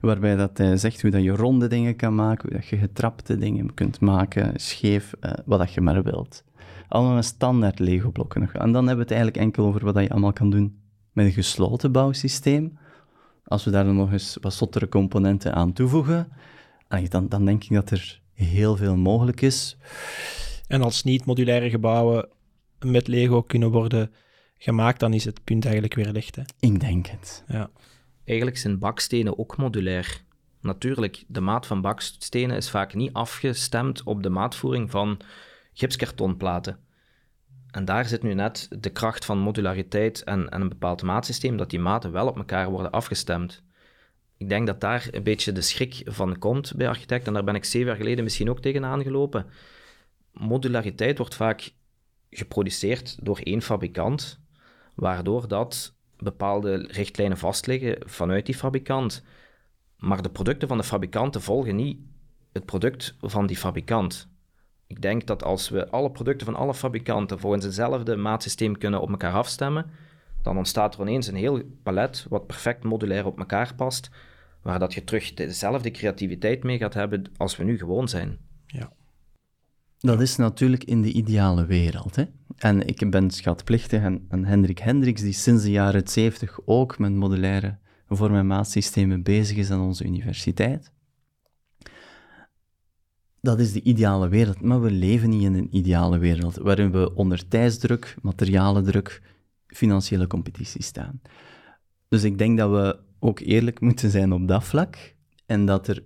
(laughs) waarbij dat hij zegt hoe dat je ronde dingen kan maken, hoe dat je getrapte dingen kunt maken, scheef, uh, wat dat je maar wilt. Allemaal standaard Lego-blokken nog. En dan hebben we het eigenlijk enkel over wat je allemaal kan doen met een gesloten bouwsysteem. Als we daar dan nog eens wat zottere componenten aan toevoegen, dan, dan denk ik dat er heel veel mogelijk is. En als niet-modulaire gebouwen met Lego kunnen worden gemaakt, dan is het punt eigenlijk weer licht. Hè? Ik denk het. Ja. Eigenlijk zijn bakstenen ook modulair. Natuurlijk, de maat van bakstenen is vaak niet afgestemd op de maatvoering van gipskartonplaten. En daar zit nu net de kracht van modulariteit en, en een bepaald maatsysteem, dat die maten wel op elkaar worden afgestemd. Ik denk dat daar een beetje de schrik van komt bij architecten, en daar ben ik zeven jaar geleden misschien ook tegenaan gelopen. Modulariteit wordt vaak geproduceerd door één fabrikant, waardoor dat bepaalde richtlijnen vastliggen vanuit die fabrikant. Maar de producten van de fabrikanten volgen niet het product van die fabrikant. Ik denk dat als we alle producten van alle fabrikanten volgens hetzelfde maatsysteem kunnen op elkaar afstemmen, dan ontstaat er ineens een heel palet wat perfect modulair op elkaar past, waar dat je terug dezelfde creativiteit mee gaat hebben als we nu gewoon zijn. Ja. Dat is natuurlijk in de ideale wereld. Hè? En ik ben schatplichtig aan, Hendrik Hendricks, die sinds de jaren 70 ook met modulaire vorm- en maatsystemen bezig is aan onze universiteit. Dat is de ideale wereld, maar we leven niet in een ideale wereld, waarin we onder tijdsdruk, materiële druk, financiële competitie staan. Dus ik denk dat we ook eerlijk moeten zijn op dat vlak en dat er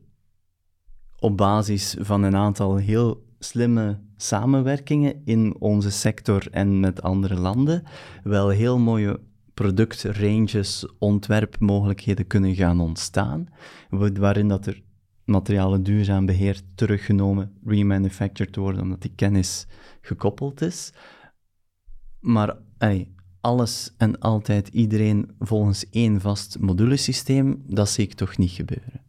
op basis van een aantal heel slimme samenwerkingen in onze sector en met andere landen wel heel mooie productranges, ontwerpmogelijkheden kunnen gaan ontstaan, waarin dat er materialen duurzaam beheerd, teruggenomen, remanufactured worden, omdat die kennis gekoppeld is. Maar alles en altijd iedereen volgens één vast modulesysteem, dat zie ik toch niet gebeuren.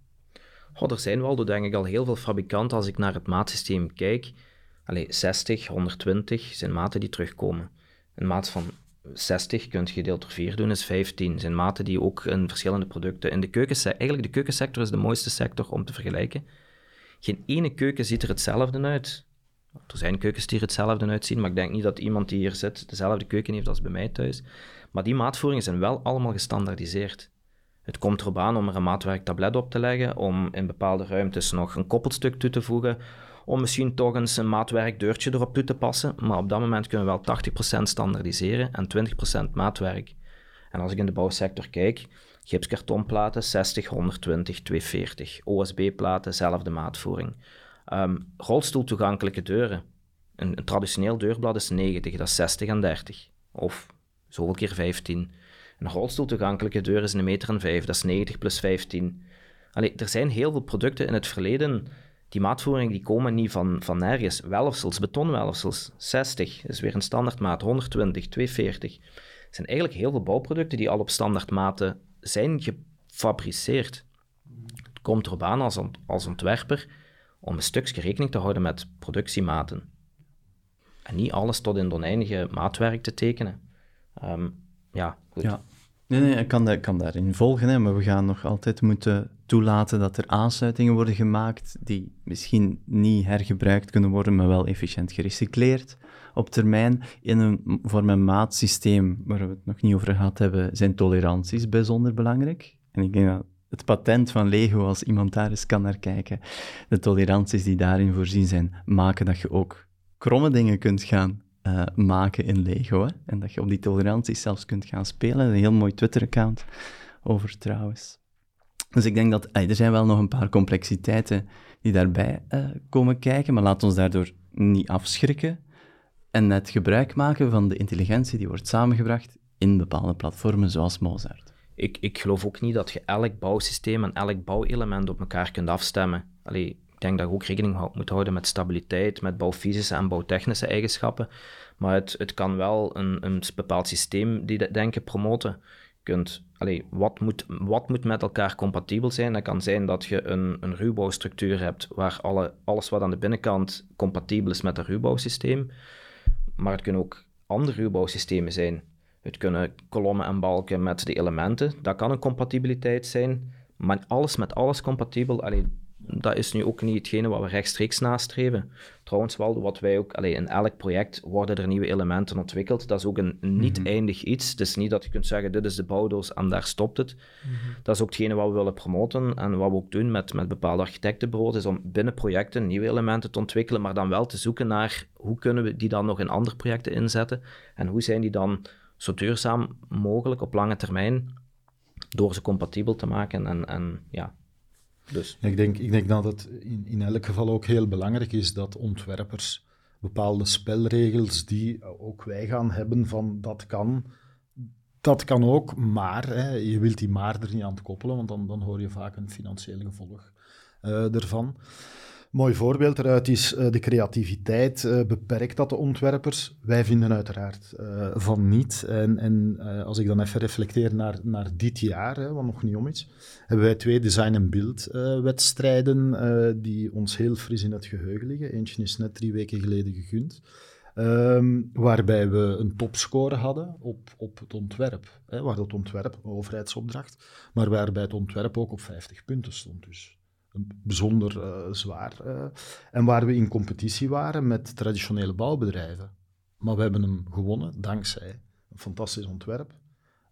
Oh, er zijn wel, denk ik, al heel veel fabrikanten, als ik naar het maatsysteem kijk, allez, 60, 120 zijn maten die terugkomen. Een maat van 60 kunt gedeeld door 4 doen, is 15. zijn maten die ook in verschillende producten... In de keukensector, eigenlijk de keukensector is de mooiste sector om te vergelijken. Geen ene keuken ziet er hetzelfde uit. Er zijn keukens die er hetzelfde uitzien, maar ik denk niet dat iemand die hier zit dezelfde keuken heeft als bij mij thuis. Maar die maatvoeringen zijn wel allemaal gestandaardiseerd. Het komt erop aan om er een maatwerktablet op te leggen, om in bepaalde ruimtes nog een koppelstuk toe te voegen, om misschien toch eens een maatwerkdeurtje erop toe te passen. Maar op dat moment kunnen we wel 80% standaardiseren en 20% maatwerk. En als ik in de bouwsector kijk, gipskartonplaten 60, 120, 240. OSB-platen, zelfde maatvoering. Um, rolstoeltoegankelijke deuren. Een, traditioneel deurblad is 90, dat is 60 en 30. Of zoveel keer 15. Een rolstoeltoegankelijke deur is een meter en 5, dat is 90 plus 15. Allee, er zijn heel veel producten in het verleden die maatvoering die komen niet van, van nergens. Welfsels, betonwelfsels, 60 is weer een standaardmaat, 120, 240. Het zijn eigenlijk heel veel bouwproducten die al op standaardmaten zijn gefabriceerd. Het komt erop aan als, als ontwerper om een stukje rekening te houden met productiematen. En niet alles tot in oneindige maatwerk te tekenen. Um, ja, goed. Ja. Nee, nee, ik kan, kan daarin volgen, hè, maar we gaan nog altijd moeten toelaten dat er aansluitingen worden gemaakt die misschien niet hergebruikt kunnen worden, maar wel efficiënt gerecycleerd op termijn. In een vorm- en maatsysteem, waar we het nog niet over gehad hebben, zijn toleranties bijzonder belangrijk. En ik denk dat het patent van Lego, als iemand daar eens kan naar kijken, de toleranties die daarin voorzien zijn, maken dat je ook kromme dingen kunt gaan uh, maken in Lego. En dat je op die toleranties zelfs kunt gaan spelen. Een heel mooi Twitter-account over trouwens. Dus ik denk dat er zijn wel nog een paar complexiteiten die daarbij uh, komen kijken, maar laat ons daardoor niet afschrikken en net gebruik maken van de intelligentie die wordt samengebracht in bepaalde platformen zoals Mozart. Ik, ik geloof ook niet dat je elk bouwsysteem en elk bouwelement op elkaar kunt afstemmen. Allee, ik denk dat je ook rekening moet houden met stabiliteit, met bouwfysische en bouwtechnische eigenschappen. Maar het, het kan wel een, een bepaald systeem die denken promoten. Allee, wat, moet, wat moet met elkaar compatibel zijn? Dat kan zijn dat je een, een ruwbouwstructuur hebt waar alle, alles wat aan de binnenkant compatibel is met het ruwbouwsysteem. Maar het kunnen ook andere ruwbouwsystemen zijn. Het kunnen kolommen en balken met de elementen. Dat kan een compatibiliteit zijn. Maar alles met alles compatibel, alleen dat is nu ook niet hetgene wat we rechtstreeks nastreven. Trouwens wel, wat wij ook, allee, in elk project worden er nieuwe elementen ontwikkeld. Dat is ook een niet mhm. eindig iets. Het is niet dat je kunt zeggen, dit is de bouwdoos en daar stopt het. Mhm. Dat is ook hetgene wat we willen promoten en wat we ook doen met, met bepaalde architectenbureaus, is om binnen projecten nieuwe elementen te ontwikkelen, maar dan wel te zoeken naar hoe kunnen we die dan nog in andere projecten inzetten en hoe zijn die dan zo duurzaam mogelijk op lange termijn door ze compatibel te maken en, en ja, dus. Ik, denk, ik denk dat het in, in elk geval ook heel belangrijk is dat ontwerpers bepaalde spelregels die ook wij gaan hebben van dat kan, dat kan ook, maar hè, je wilt die maar er niet aan koppelen, want dan, dan hoor je vaak een financieel gevolg uh, ervan. Mooi voorbeeld eruit is uh, de creativiteit. Uh, beperkt dat de ontwerpers? Wij vinden uiteraard uh, van niet. En, en als ik dan even reflecteer naar, naar dit jaar, hè, wat nog niet om is, hebben wij twee design- en beeldwedstrijden die ons heel fris in het geheugen liggen. Eentje is net drie weken geleden gegund. Um, waarbij we een topscore hadden op, op het ontwerp. Hè, waar het ontwerp, overheidsopdracht, maar waarbij het ontwerp ook op 50 punten stond. Dus bijzonder uh, zwaar. Uh, en waar we in competitie waren met traditionele bouwbedrijven. Maar we hebben hem gewonnen dankzij een fantastisch ontwerp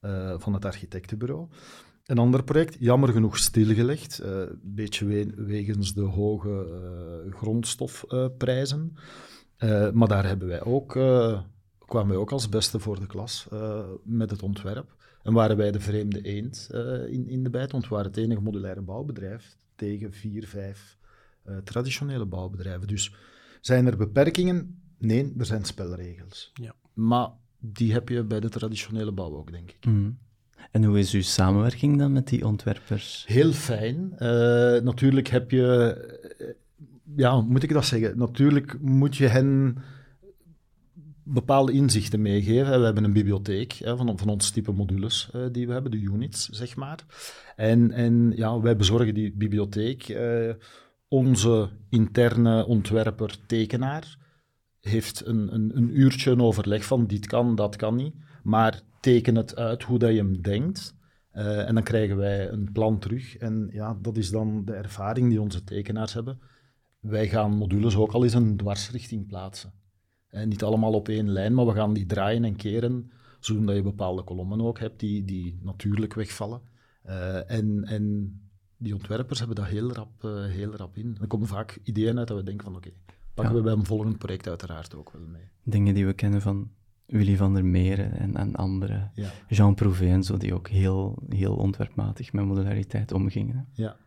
uh, van het architectenbureau. Een ander project, jammer genoeg stilgelegd, een beetje we wegens de hoge grondstofprijzen. maar daar hebben wij ook, kwamen wij ook als beste voor de klas met het ontwerp. En waren wij de vreemde eend in, in de bijt, want we waren het enige modulaire bouwbedrijf tegen vier, vijf uh, traditionele bouwbedrijven. Dus zijn er beperkingen? Nee, er zijn spelregels. Ja. Maar die heb je bij de traditionele bouw ook, denk ik. Mm. En hoe is uw samenwerking dan met die ontwerpers? Heel fijn. Uh, natuurlijk heb je, uh, ja, moet ik dat zeggen? Natuurlijk moet je hen bepaalde inzichten meegeven. We hebben een bibliotheek van, van ons type modules uh, die we hebben, de units, zeg maar. En, en ja, wij bezorgen die bibliotheek. Uh, onze interne ontwerper, tekenaar, heeft een, een, een uurtje een overleg van dit kan, dat kan niet. Maar teken het uit hoe dat je hem denkt. Uh, en dan krijgen wij een plan terug. En ja, dat is dan de ervaring die onze tekenaars hebben. Wij gaan modules ook al eens een dwarsrichting plaatsen. En niet allemaal op één lijn, maar we gaan die draaien en keren, zodat je bepaalde kolommen ook hebt die, die natuurlijk wegvallen. Uh, en, en die ontwerpers hebben dat heel rap, uh, heel rap in. Er komen vaak ideeën uit dat we denken van oké, okay, pakken we bij een volgend project uiteraard ook wel mee. Dingen die we kennen van Willy van der Meren en, en anderen. Ja. Jean Prouvé en zo, die ook heel, heel ontwerpmatig met modulariteit omgingen. Ja.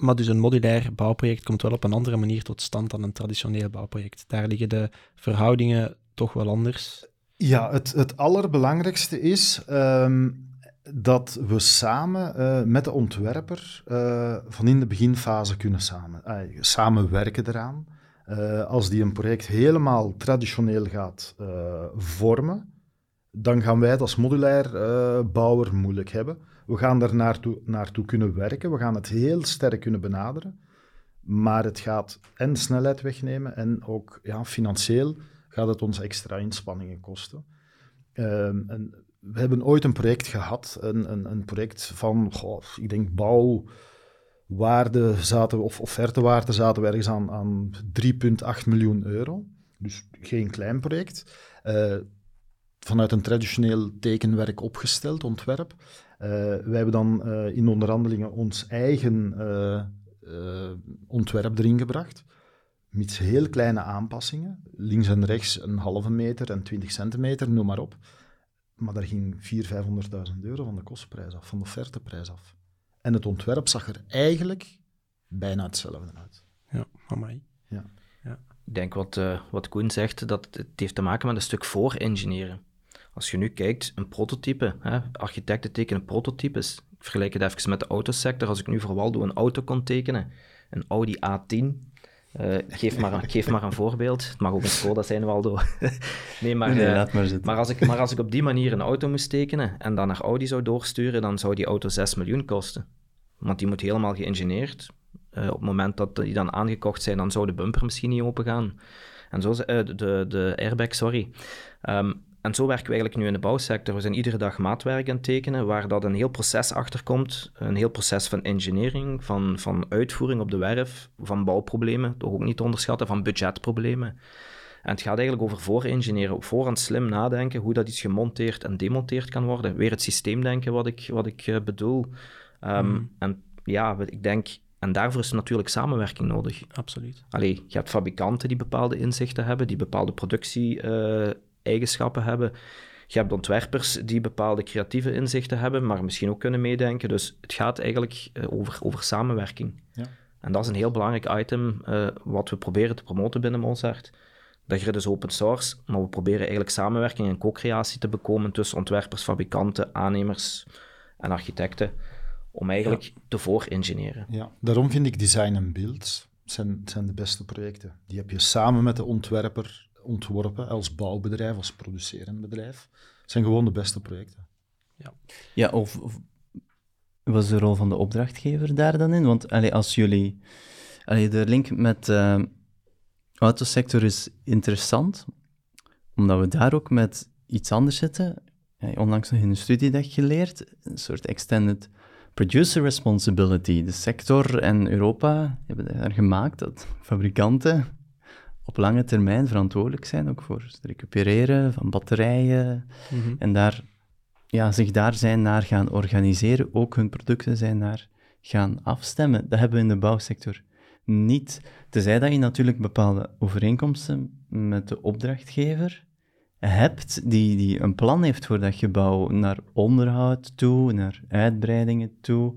Maar dus een modulair bouwproject komt wel op een andere manier tot stand dan een traditioneel bouwproject. Daar liggen de verhoudingen toch wel anders. Ja, het, het allerbelangrijkste is um, dat we samen uh, met de ontwerper uh, van in de beginfase kunnen samen, uh, samenwerken eraan. als die een project helemaal traditioneel gaat vormen, dan gaan wij het als modulair bouwer moeilijk hebben. We gaan daar naartoe, kunnen werken, we gaan het heel sterk kunnen benaderen, maar het gaat en snelheid wegnemen en ook ja, financieel gaat het ons extra inspanningen kosten. Um, en we hebben ooit een project gehad, een, een, een project van, ik denk bouw waarde zaten, of offertewaarde zaten we ergens aan, aan 3,8 miljoen euro. Dus geen klein project. Uh, vanuit een traditioneel tekenwerk opgesteld, ontwerp. Uh, wij hebben dan uh, in onderhandelingen ons eigen ontwerp erin gebracht. Met heel kleine aanpassingen. Links en rechts een halve meter en 20 centimeter, noem maar op. Maar daar ging 400.000, 500.000 euro van de kostprijs af, van de offerteprijs af. En het ontwerp zag er eigenlijk bijna hetzelfde uit. Ja, amai. Ja. ja. Ik denk wat, uh, wat Koen zegt, dat het heeft te maken met een stuk voor-engineeren. Als je nu kijkt, een prototype, hè, architecten tekenen prototypes. Ik vergelijk het even met de autosector. Als ik nu vooral doe een auto kon tekenen, een Audi A10, uh, geef, maar een, geef maar een voorbeeld. Het mag ook een Skoda zijn, Waldo. (laughs) nee, maar, nee, uh, maar, maar, als ik, maar als ik op die manier een auto moest tekenen en dan naar Audi zou doorsturen, dan zou die auto 6 miljoen kosten. Want die moet helemaal geïngineerd. Uh, op het moment dat die dan aangekocht zijn, dan zou de bumper misschien niet open gaan. En zo, de, de airbag, sorry. Um, en zo werken we eigenlijk nu in de bouwsector. We zijn iedere dag maatwerk aan het tekenen, waar dat een heel proces achter komt. Een heel proces van engineering, van, van uitvoering op de werf, van bouwproblemen, toch ook niet te onderschatten, van budgetproblemen. En het gaat eigenlijk over voorengineeren, op voorhand slim nadenken hoe dat iets gemonteerd en demonteerd kan worden. Weer het systeemdenken wat ik, wat ik uh, bedoel. Um, En ja, ik denk, en daarvoor is natuurlijk samenwerking nodig. Absoluut. Allee, je hebt fabrikanten die bepaalde inzichten hebben, die bepaalde productie... Uh, eigenschappen hebben. Je hebt ontwerpers die bepaalde creatieve inzichten hebben, maar misschien ook kunnen meedenken. Dus het gaat eigenlijk uh, over, over samenwerking. Ja. En dat is een heel belangrijk item uh, wat we proberen te promoten binnen Mozart. Dat grid is open source, maar we proberen eigenlijk samenwerking en co-creatie te bekomen tussen ontwerpers, fabrikanten, aannemers en architecten, om eigenlijk ja. te voor-engineeren. Ja, daarom vind ik design en beeld zijn, zijn de beste projecten. Die heb je samen met de ontwerper ontworpen als bouwbedrijf, als producerend bedrijf. Het zijn gewoon de beste projecten. Ja, ja of, of was de rol van de opdrachtgever daar dan in? Want allee, als jullie... Allee, de link met uh, de autosector is interessant, omdat we daar ook met iets anders zitten. onlangs nog in een studiedag geleerd, een soort extended producer responsibility. De sector en Europa hebben daar gemaakt dat fabrikanten op lange termijn verantwoordelijk zijn, ook voor het recupereren van batterijen. Mhm. En daar, ja, zich daar zijn naar gaan organiseren, ook hun producten zijn naar gaan afstemmen. Dat hebben we in de bouwsector niet. Tenzij dat je natuurlijk bepaalde overeenkomsten met de opdrachtgever hebt, die, die een plan heeft voor dat gebouw, naar onderhoud toe, naar uitbreidingen toe,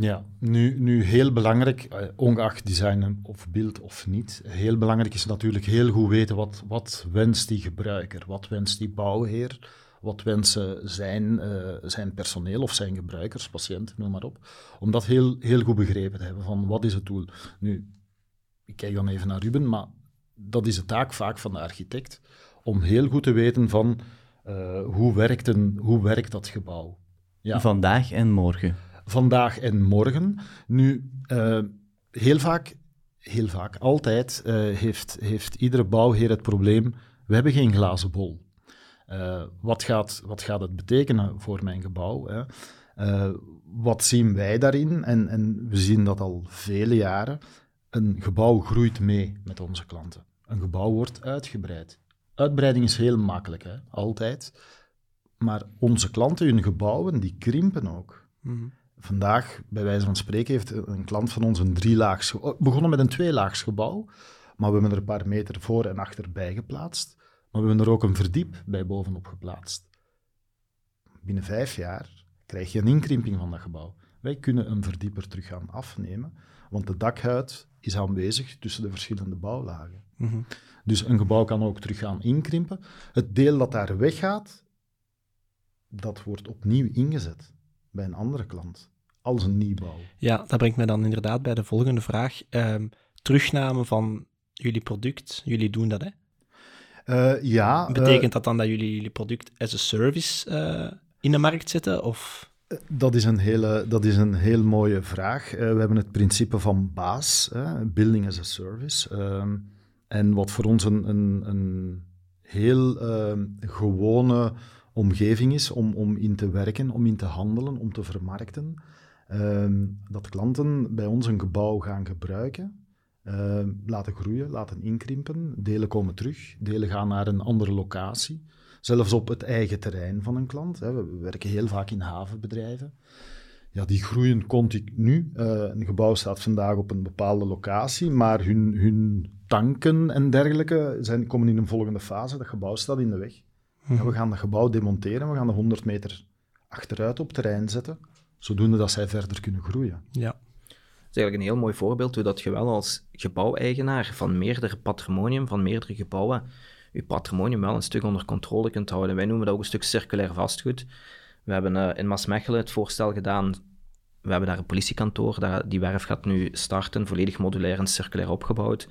ja, nu, nu heel belangrijk, eh, ongeacht design of beeld of niet, heel belangrijk is natuurlijk heel goed weten wat, wat wenst die gebruiker, wat wenst die bouwheer, wat wensen zijn, uh, zijn personeel of zijn gebruikers, patiënten, noem maar op. Om dat heel, heel goed begrepen te hebben van wat is het doel. Nu, ik kijk dan even naar Ruben, maar dat is de taak vaak van de architect, om heel goed te weten van uh, hoe, werkt een, hoe werkt dat gebouw. Ja. Vandaag en morgen vandaag en morgen. Nu, uh, heel vaak, heel vaak, altijd uh, heeft, heeft iedere bouwheer het probleem, we hebben geen glazen bol. Uh, wat, gaat, wat gaat het betekenen voor mijn gebouw? Hè? wat zien wij daarin? En, en we zien dat al vele jaren. Een gebouw groeit mee met onze klanten. Een gebouw wordt uitgebreid. Uitbreiding is heel makkelijk, hè? altijd. Maar onze klanten, hun gebouwen, die krimpen ook. Mm vandaag, bij wijze van spreken, heeft een klant van ons een drielaags... Oh, begonnen met een tweelaags gebouw, maar we hebben er een paar meter voor en achter bij geplaatst. Maar we hebben er ook een verdiep bij bovenop geplaatst. Binnen vijf jaar krijg je een inkrimping van dat gebouw. Wij kunnen een verdieper terug gaan afnemen, want de dakhuid is aanwezig tussen de verschillende bouwlagen. Mhm. Dus een gebouw kan ook terug gaan inkrimpen. Het deel dat daar weggaat, dat wordt opnieuw ingezet bij een andere klant als een nieuwbouw. Ja, dat brengt mij dan inderdaad bij de volgende vraag. Um, terugname van jullie product, jullie doen dat, hè? Uh, ja. Betekent uh, dat dan dat jullie jullie product as a service uh, in de markt zetten? Of? Dat is, een hele, dat is een heel mooie vraag. we hebben het principe van BAS, Building as a Service. Ehm, en wat voor ons een, een, een heel ehm, gewone omgeving is om, om in te werken, om in te handelen, om te vermarkten. Ehm, dat klanten bij ons een gebouw gaan gebruiken, ehm, laten groeien, laten inkrimpen, delen komen terug, delen gaan naar een andere locatie, zelfs op het eigen terrein van een klant. Hè. We werken heel vaak in havenbedrijven. Ja, die groeien continu. Uh, een gebouw staat vandaag op een bepaalde locatie, maar hun, hun tanken en dergelijke zijn, komen in een volgende fase. Dat gebouw staat in de weg. Mhm. we gaan dat gebouw demonteren, we gaan de 100 meter achteruit op terrein zetten, zodoende dat zij verder kunnen groeien. Ja. Dat is eigenlijk een heel mooi voorbeeld hoe dat je wel als gebouweigenaar van meerdere patrimonium, van meerdere gebouwen, je patrimonium wel een stuk onder controle kunt houden. Wij noemen dat ook een stuk circulair vastgoed. We hebben uh, in Maasmechelen het voorstel gedaan. We hebben daar een politiekantoor. die werf gaat nu starten, volledig modulair en circulair opgebouwd.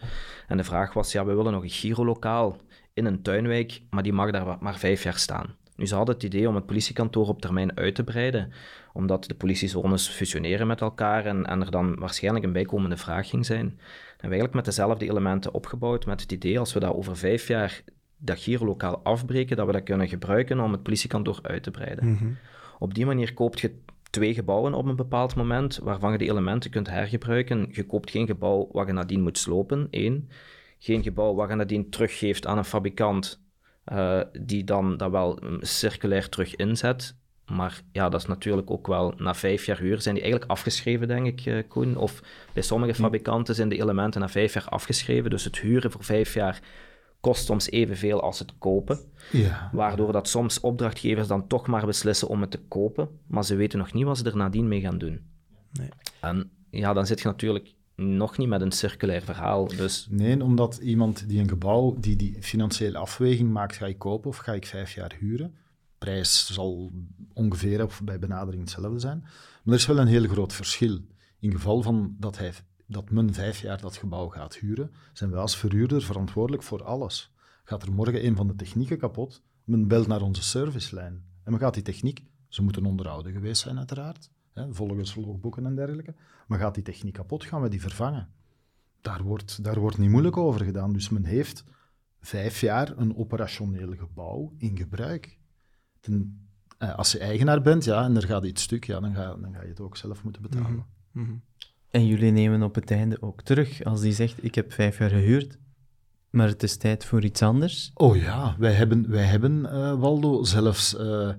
En de vraag was, ja, we willen nog een girolokaal in een tuinwijk, maar die mag daar maar vijf jaar staan. Nu, ze hadden het idee om het politiekantoor op termijn uit te breiden, omdat de politiezones fusioneren met elkaar en, en er dan waarschijnlijk een bijkomende vraag ging zijn. En we eigenlijk met dezelfde elementen opgebouwd, met het idee als we dat over vijf jaar dat gierlokaal afbreken, dat we dat kunnen gebruiken om het politiekantoor uit te breiden. Mhm. Op die manier koopt je twee gebouwen op een bepaald moment, waarvan je de elementen kunt hergebruiken. Je koopt geen gebouw wat je nadien moet slopen, één. Geen gebouw wat je nadien teruggeeft aan een fabrikant uh, die dan dat wel circulair terug inzet. Maar ja, dat is natuurlijk ook wel na vijf jaar huur zijn die eigenlijk afgeschreven, denk ik, uh, Koen. Of bij sommige fabrikanten zijn de elementen na vijf jaar afgeschreven. Dus het huren voor vijf jaar kost soms evenveel als het kopen. Ja. Waardoor dat soms opdrachtgevers dan toch maar beslissen om het te kopen, maar ze weten nog niet wat ze er nadien mee gaan doen. Nee. En ja, dan zit je natuurlijk nog niet met een circulair verhaal. Dus... Nee, omdat iemand die een gebouw, die die financiële afweging maakt, ga ik kopen of ga ik vijf jaar huren? Prijs zal ongeveer of bij benadering hetzelfde zijn. Maar er is wel een heel groot verschil. In geval van dat, hij, dat men vijf jaar dat gebouw gaat huren, zijn wij als verhuurder verantwoordelijk voor alles. Gaat er morgen een van de technieken kapot, men belt naar onze servicelijn. En men gaat die techniek, ze moeten onderhouden geweest zijn uiteraard, hè, volgens logboeken en dergelijke. Maar gaat die techniek kapot, gaan we die vervangen. Daar wordt, daar wordt niet moeilijk over gedaan. Dus men heeft vijf jaar een operationeel gebouw in gebruik. Ten, eh, als je eigenaar bent ja, en er gaat iets stuk, ja, dan, ga, dan ga je het ook zelf moeten betalen. Mhm, mhm. En jullie nemen op het einde ook terug als die zegt: Ik heb vijf jaar gehuurd, maar het is tijd voor iets anders? Oh ja, wij hebben, wij hebben uh, Waldo, zelfs uh,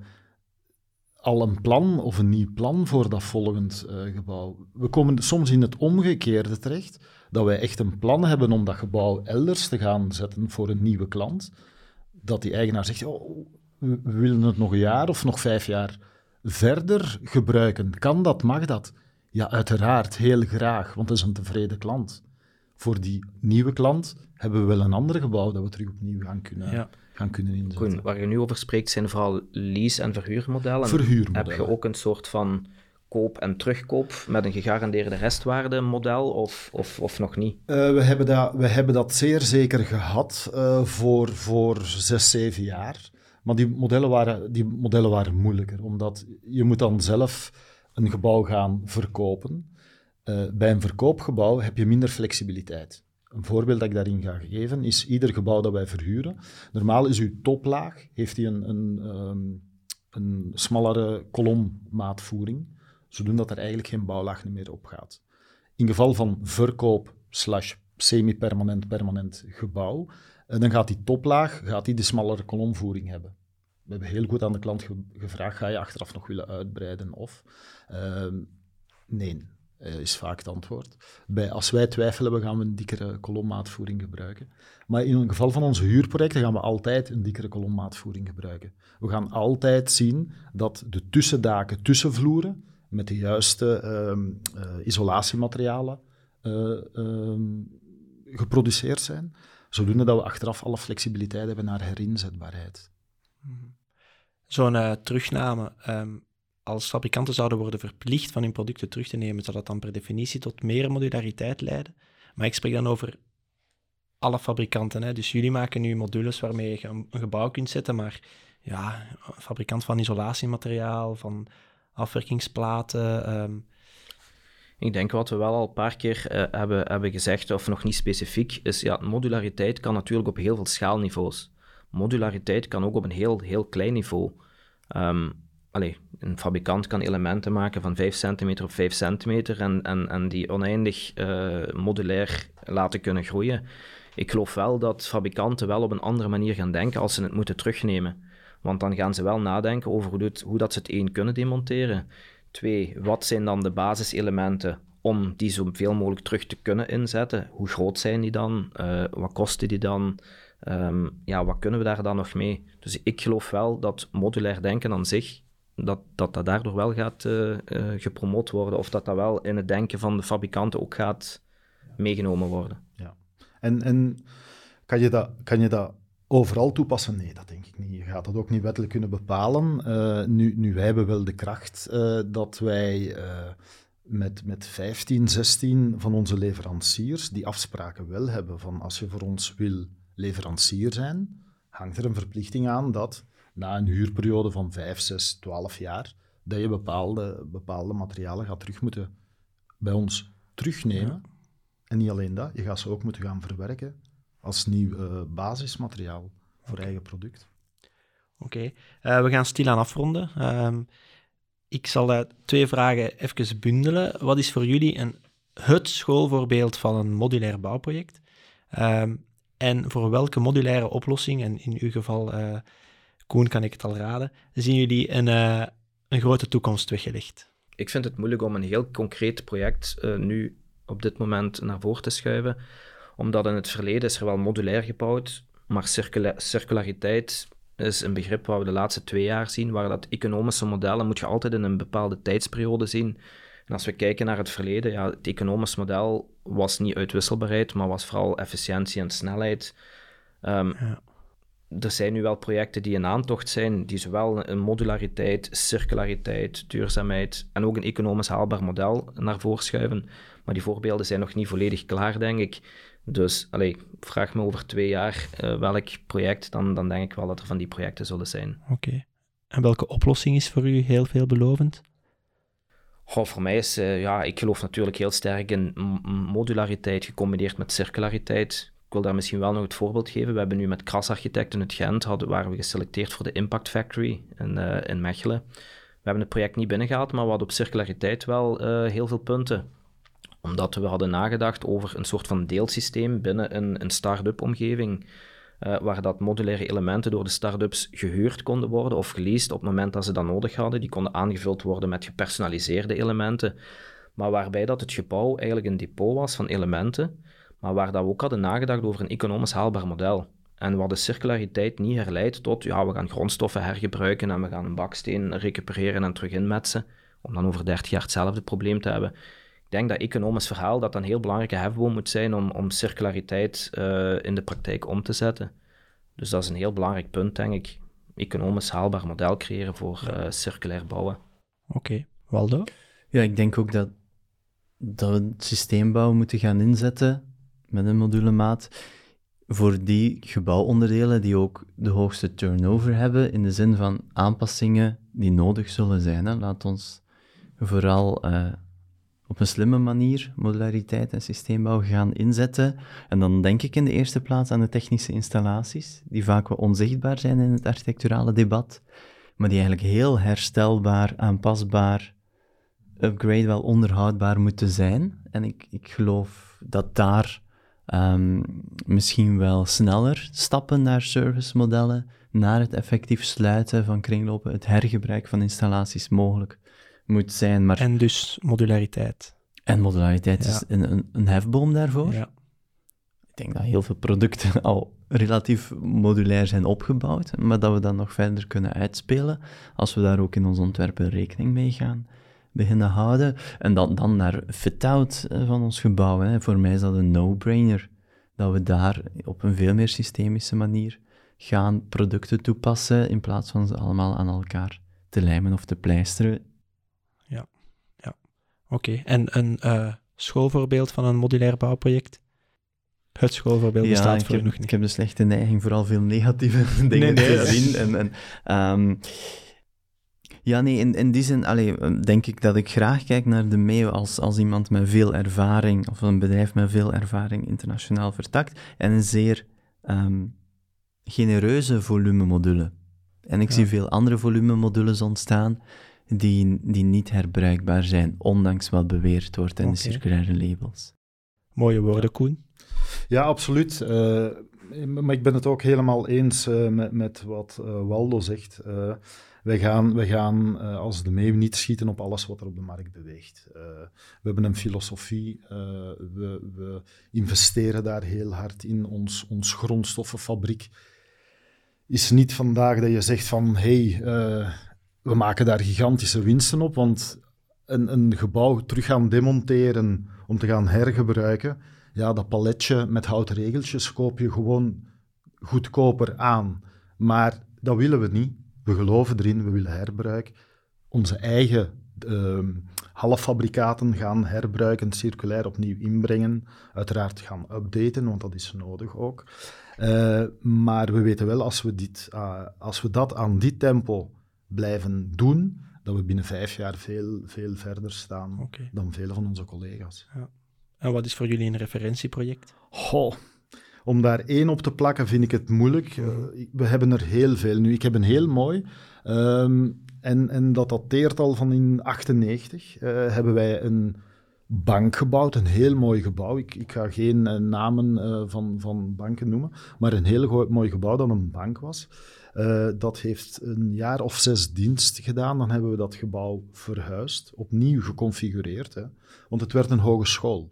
al een plan of een nieuw plan voor dat volgend uh, gebouw. We komen soms in het omgekeerde terecht, dat wij echt een plan hebben om dat gebouw elders te gaan zetten voor een nieuwe klant. Dat die eigenaar zegt, oh, we willen het nog een jaar of nog vijf jaar verder gebruiken. Kan dat, mag dat? Ja, uiteraard, heel graag, want dat is een tevreden klant. Voor die nieuwe klant hebben we wel een ander gebouw dat we terug opnieuw gaan kunnen... Ja gaan kunnen inzetten. Koen, waar je nu over spreekt zijn vooral lease- en verhuurmodellen. Verhuurmodellen. Heb je ook een soort van koop- en terugkoop met een gegarandeerde restwaarde model of, of, of nog niet? Uh, we, hebben dat, we hebben dat zeer zeker gehad uh, voor, voor zes, zeven jaar. Maar die modellen, waren, die modellen waren moeilijker, omdat je moet dan zelf een gebouw gaan verkopen. Uh, bij een verkoopgebouw heb je minder flexibiliteit. Een voorbeeld dat ik daarin ga geven is ieder gebouw dat wij verhuren. Normaal is uw toplaag, heeft hij een, een, um, een smallere kolommaatvoering, zodat er eigenlijk geen bouwlaag meer op gaat. In geval van verkoop slash semi-permanent, permanent gebouw, eh, dan gaat die toplaag gaat die de smallere kolomvoering hebben. We hebben heel goed aan de klant gevraagd, ga je achteraf nog willen uitbreiden of... Uh, nee, is vaak het antwoord. Bij, als wij twijfelen, gaan we een dikkere kolommaatvoering gebruiken. Maar in het geval van onze huurprojecten gaan we altijd een dikkere kolommaatvoering gebruiken. We gaan altijd zien dat de tussendaken, tussenvloeren, met de juiste ehm, eh, isolatiematerialen uh, um, geproduceerd zijn, zodoende dat we achteraf alle flexibiliteit hebben naar herinzetbaarheid. Zo'n terugname, ehm, als fabrikanten zouden worden verplicht van hun producten terug te nemen, zou dat dan per definitie tot meer modulariteit leiden. Maar ik spreek dan over alle fabrikanten. Hè. Dus jullie maken nu modules waarmee je een, gebouw kunt zetten, maar ja, fabrikant van isolatiemateriaal, van afwerkingsplaten. Ehm. Ik denk wat we wel al een paar keer uh, hebben, hebben gezegd, of nog niet specifiek, is ja, modulariteit kan natuurlijk op heel veel schaalniveaus. Modulariteit kan ook op een heel, heel klein niveau. Um, Allee, een fabrikant kan elementen maken van 5 centimeter op 5 centimeter en, en, en die oneindig uh, modulair laten kunnen groeien. Ik geloof wel dat fabrikanten wel op een andere manier gaan denken als ze het moeten terugnemen. Want dan gaan ze wel nadenken over hoe, dat ze het één kunnen demonteren. Twee, wat zijn dan de basiselementen om die zoveel mogelijk terug te kunnen inzetten? Hoe groot zijn die dan? Uh, wat kosten die dan? Um, ja, wat kunnen we daar dan nog mee? Dus ik geloof wel dat modulair denken aan zich, dat dat, dat daardoor wel gaat uh, gepromoot worden, of dat dat wel in het denken van de fabrikanten ook gaat meegenomen worden. Ja. En, en kan, je dat, kan je dat overal toepassen? Nee, dat denk ik niet. Je gaat dat ook niet wettelijk kunnen bepalen. Uh, nu, nu, wij hebben wel de kracht dat wij met, met 15, 16 van onze leveranciers die afspraken wel hebben van als je voor ons wil leverancier zijn, hangt er een verplichting aan dat na een huurperiode van 5, 6, 12 jaar, dat je bepaalde, bepaalde materialen gaat terug moeten bij ons terugnemen. En niet alleen dat, je gaat ze ook moeten gaan verwerken als nieuw uh, basismateriaal voor eigen product. Oké, okay. uh, we gaan stilaan afronden. Uh, ik zal twee vragen even bundelen. Wat is voor jullie een, het schoolvoorbeeld van een modulair bouwproject? Ehm, en voor welke modulaire oplossing, en in uw geval, uh, Koen, kan ik het al raden, zien jullie een, uh, een grote toekomst weggelegd? Ik vind het moeilijk om een heel concreet project uh, nu op dit moment naar voren te schuiven, omdat in het verleden is er wel modulair gebouwd, maar circula circulariteit is een begrip waar we de laatste twee jaar zien, waar dat economische modellen moet je altijd in een bepaalde tijdsperiode zien. En als we kijken naar het verleden, ja, het economisch model was niet uitwisselbaarheid, maar was vooral efficiëntie en snelheid. Um, ja. Er zijn nu wel projecten die in aantocht zijn, die zowel een modulariteit, circulariteit, duurzaamheid en ook een economisch haalbaar model naar voren schuiven. Maar die voorbeelden zijn nog niet volledig klaar, denk ik. Dus allee, vraag me over twee jaar uh, welk project, dan, dan denk ik wel dat er van die projecten zullen zijn. Oké. En welke oplossing is voor u heel veelbelovend? Goh, voor mij is, uh, ja, ik geloof natuurlijk heel sterk in modulariteit gecombineerd met circulariteit. Ik wil daar misschien wel nog het voorbeeld geven. We hebben nu met Kras Architecten het Gent, hadden, waren we geselecteerd voor de Impact Factory in, uh, in Mechelen. We hebben het project niet binnengehaald, maar we hadden op circulariteit wel uh, heel veel punten omdat we hadden nagedacht over een soort van deelsysteem binnen een, een start-up omgeving. Uh, waar dat modulaire elementen door de start-ups gehuurd konden worden of geleased op het moment dat ze dat nodig hadden. Die konden aangevuld worden met gepersonaliseerde elementen. Maar waarbij dat het gebouw eigenlijk een depot was van elementen, maar waar dat we ook hadden nagedacht over een economisch haalbaar model. En waar de circulariteit niet herleidt tot, ja, we gaan grondstoffen hergebruiken en we gaan een baksteen recupereren en terug inmetsen, om dan over 30 jaar hetzelfde probleem te hebben denk dat economisch verhaal dat een heel belangrijke hefboom moet zijn om, om circulariteit uh, in de praktijk om te zetten. Dus dat is een heel belangrijk punt, denk ik. Economisch haalbaar model creëren voor uh, circulair bouwen. Oké, okay. Waldo? Ja, ik denk ook dat, dat we het systeembouw moeten gaan inzetten met een modulemaat voor die gebouwonderdelen die ook de hoogste turnover hebben, in de zin van aanpassingen die nodig zullen zijn. Hè. Laat ons vooral uh, op een slimme manier modulariteit en systeembouw gaan inzetten. En dan denk ik in de eerste plaats aan de technische installaties, die vaak wel onzichtbaar zijn in het architecturale debat, maar die eigenlijk heel herstelbaar, aanpasbaar, upgrade wel onderhoudbaar moeten zijn. En ik, ik geloof dat daar um, misschien wel sneller stappen naar servicemodellen, naar het effectief sluiten van kringlopen, het hergebruik van installaties mogelijk moet zijn. Maar... En dus modulariteit. En modulariteit is een, een, een, hefboom daarvoor. Ja. Ik denk dat heel veel producten (laughs) al relatief modulair zijn opgebouwd, maar dat we dat nog verder kunnen uitspelen als we daar ook in ons ontwerpen rekening mee gaan beginnen houden. En dan, dan naar fit-out eh, van ons gebouw. Hè. Voor mij is dat een no-brainer. Dat we daar op een veel meer systemische manier gaan producten toepassen in plaats van ze allemaal aan elkaar te lijmen of te pleisteren Oké, en een uh, schoolvoorbeeld van een modulair bouwproject? Het schoolvoorbeeld bestaat voor heb, nog niet. Ik heb de slechte neiging vooral veel negatieve (laughs) dingen nee, nee, te zien. En, en, um, ja, nee, in, in die zin allee, denk ik dat ik graag kijk naar de MEO als, als iemand met veel ervaring, of een bedrijf met veel ervaring internationaal vertakt, en een zeer um, genereuze volumemodule En ik zie veel andere volumemodules ontstaan die, die niet herbruikbaar zijn, ondanks wat beweerd wordt in de circulaire labels. Mooie woorden, Koen. Ja, absoluut. Uh, maar ik ben het ook helemaal eens uh, met, met wat uh, Waldo zegt. Wij gaan, wij gaan als de meeuw niet schieten op alles wat er op de markt beweegt. we hebben een filosofie, we, we, investeren daar heel hard in. Ons, ons grondstoffenfabriek is niet vandaag dat je zegt van hé, hey, we maken daar gigantische winsten op, want een, een gebouw terug gaan demonteren om te gaan hergebruiken, ja, dat paletje met houten regeltjes koop je gewoon goedkoper aan. Maar dat willen we niet. We geloven erin, we willen herbruik. Onze eigen uh, halffabrikaten gaan herbruiken, circulair opnieuw inbrengen. Uiteraard gaan updaten, want dat is nodig ook. Uh, maar we weten wel, als we, dit, uh, als we dat aan dit tempo blijven doen, dat we binnen vijf jaar veel, veel verder staan dan vele van onze collega's. Ja. En wat is voor jullie een referentieproject? Goh, om daar één op te plakken vind ik het moeilijk. Uh, we hebben er heel veel nu. Ik heb een heel mooi. Um, en, en dat dateert al van in 98. Uh, hebben wij een bank gebouwd, een heel mooi gebouw. Ik, ik ga geen uh, namen van, van banken noemen, maar een heel mooi gebouw dat een bank was. Dat heeft een jaar of zes dienst gedaan. Dan hebben we dat gebouw verhuisd, opnieuw geconfigureerd. Hè, want het werd een hogeschool.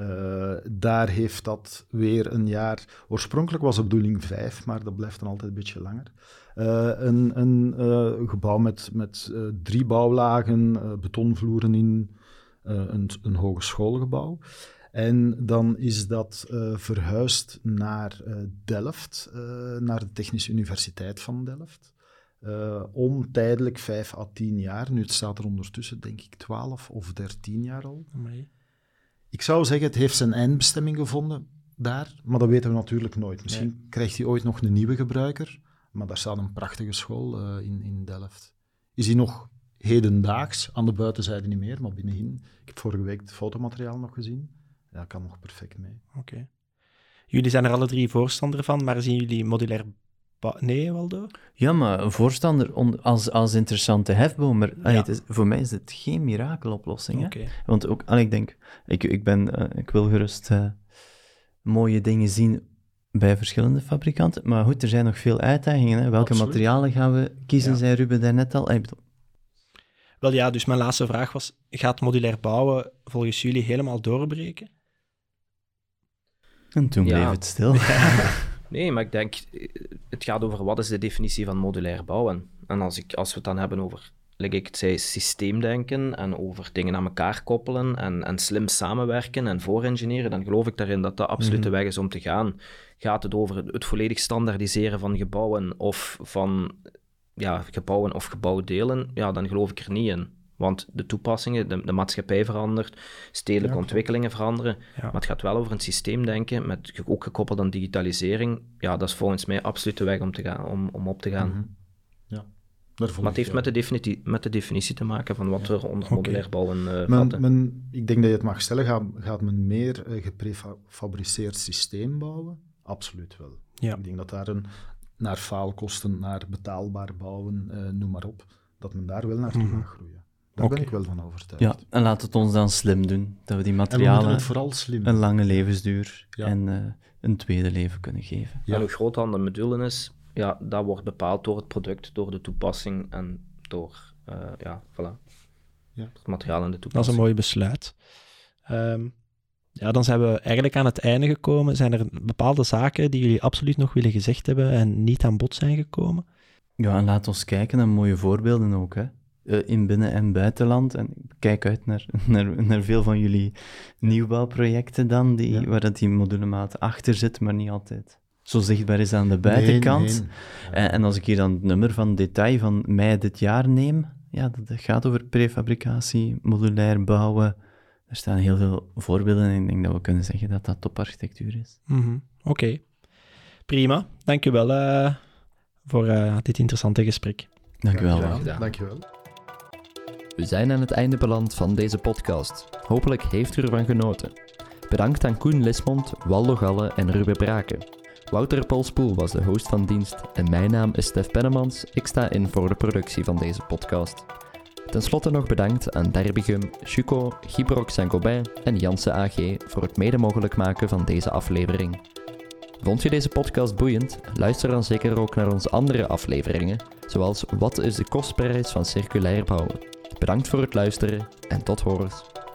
Uh, daar heeft dat weer een jaar. Oorspronkelijk was de bedoeling vijf, maar dat blijft dan altijd een beetje langer. Uh, een, een gebouw met, met drie bouwlagen, betonvloeren in, een, een hogeschoolgebouw. En dan is dat uh, verhuisd naar uh, Delft, uh, naar de Technische Universiteit van Delft. om tijdelijk 5 à 10 jaar, nu staat er ondertussen denk ik 12 of 13 jaar al. Amai. Ik zou zeggen, het heeft zijn eindbestemming gevonden daar, maar dat weten we natuurlijk nooit. Misschien krijgt hij ooit nog een nieuwe gebruiker, maar daar staat een prachtige school in, in Delft. Is hij nog hedendaags, aan de buitenzijde niet meer, maar binnenin. Ik heb vorige week het fotomateriaal nog gezien ja, kan nog perfect mee. Oké. Jullie zijn er alle drie voorstander van, maar zien jullie modulair... Nee, Waldo? Ja, maar een voorstander als, als interessante hefboom. Maar het is, voor mij is het geen mirakeloplossing. Okay. Want ook, al ik denk, ik, ik, ben, uh, ik wil gerust uh, mooie dingen zien bij verschillende fabrikanten. Maar goed, er zijn nog veel uitdagingen. Hè. Welke materialen gaan we kiezen, ja. zei Ruben daarnet al. Ik bedoel, wel ja, dus mijn laatste vraag was: gaat modulair bouwen volgens jullie helemaal doorbreken? En toen bleef het stil. (laughs) (laughs) Nee, maar ik denk, het gaat over wat is de definitie van modulair bouwen. En als, ik, als we het dan hebben over, like ik het zei, systeemdenken en over dingen aan elkaar koppelen en, en slim samenwerken en voorengineeren, dan geloof ik daarin dat dat absoluut de mhm. weg is om te gaan. Gaat het over het volledig standaardiseren van gebouwen of van ja, gebouwen of gebouwdelen, ja, dan geloof ik er niet in. Want de toepassingen, de, de maatschappij verandert, stedelijke ontwikkelingen veranderen. Maar het gaat wel over een systeem denken, met, ook gekoppeld aan digitalisering. Ja, dat is volgens mij absoluut de weg om, te gaan, om, om op te gaan. Mhm. Ja. Maar het heeft met de, definitie, met de definitie te maken van wat we onder modulair bouwen uh, men, Ik denk dat je het mag stellen, gaat, gaat men meer uh, geprefabriceerd systeem bouwen? Absoluut wel. Ja. Ik denk dat daar een, naar faalkosten, naar betaalbaar bouwen, uh, noem maar op, dat men daar wel naartoe mm gaat groeien. Daar ben ik wel van overtuigd. Ja, en laat het ons dan slim doen. Dat we die materialen vooral slim een lange levensduur en uh, een tweede leven kunnen geven. Ja, en hoe groot dan de module is, ja, dat wordt bepaald door het product, door de toepassing en door uh, ja, voilà. ja. het materiaal en de toepassing. Dat is een mooi besluit. Um, ja, dan zijn we eigenlijk aan het einde gekomen. Zijn er bepaalde zaken die jullie absoluut nog willen gezegd hebben en niet aan bod zijn gekomen? Ja, en laat ons kijken naar mooie voorbeelden ook, hè. Uh, in binnen- en buitenland. En ik kijk uit naar, (laughs) naar, naar veel van jullie nieuwbouwprojecten dan, die, waar dat die modulemaat achter zit, maar niet altijd zo zichtbaar is aan de buitenkant. En, en, als ik hier dan het nummer van detail van mei dit jaar neem, ja, dat gaat over prefabricatie, modulair bouwen, er staan heel veel voorbeelden en ik denk dat we kunnen zeggen dat dat toparchitectuur is. Mm Oké, prima. Dank je wel uh, voor uh, dit interessante gesprek. Dank u wel. Dank je wel. We zijn aan het einde beland van deze podcast. Hopelijk heeft u ervan genoten. Bedankt aan Koen Lismond, Waldo Galle en Ruben Braken. Wouter Polspoel was de host van dienst en mijn naam is Stef Pennemans. Ik sta in voor de productie van deze podcast. Ten slotte nog bedankt aan Derbigum, Chuco, Gibrox Saint-Gobain en Janssen AG voor het mede mogelijk maken van deze aflevering. Vond je deze podcast boeiend? Luister dan zeker ook naar onze andere afleveringen, zoals Wat is de kostprijs van circulair bouwen? Bedankt voor het luisteren en tot horens.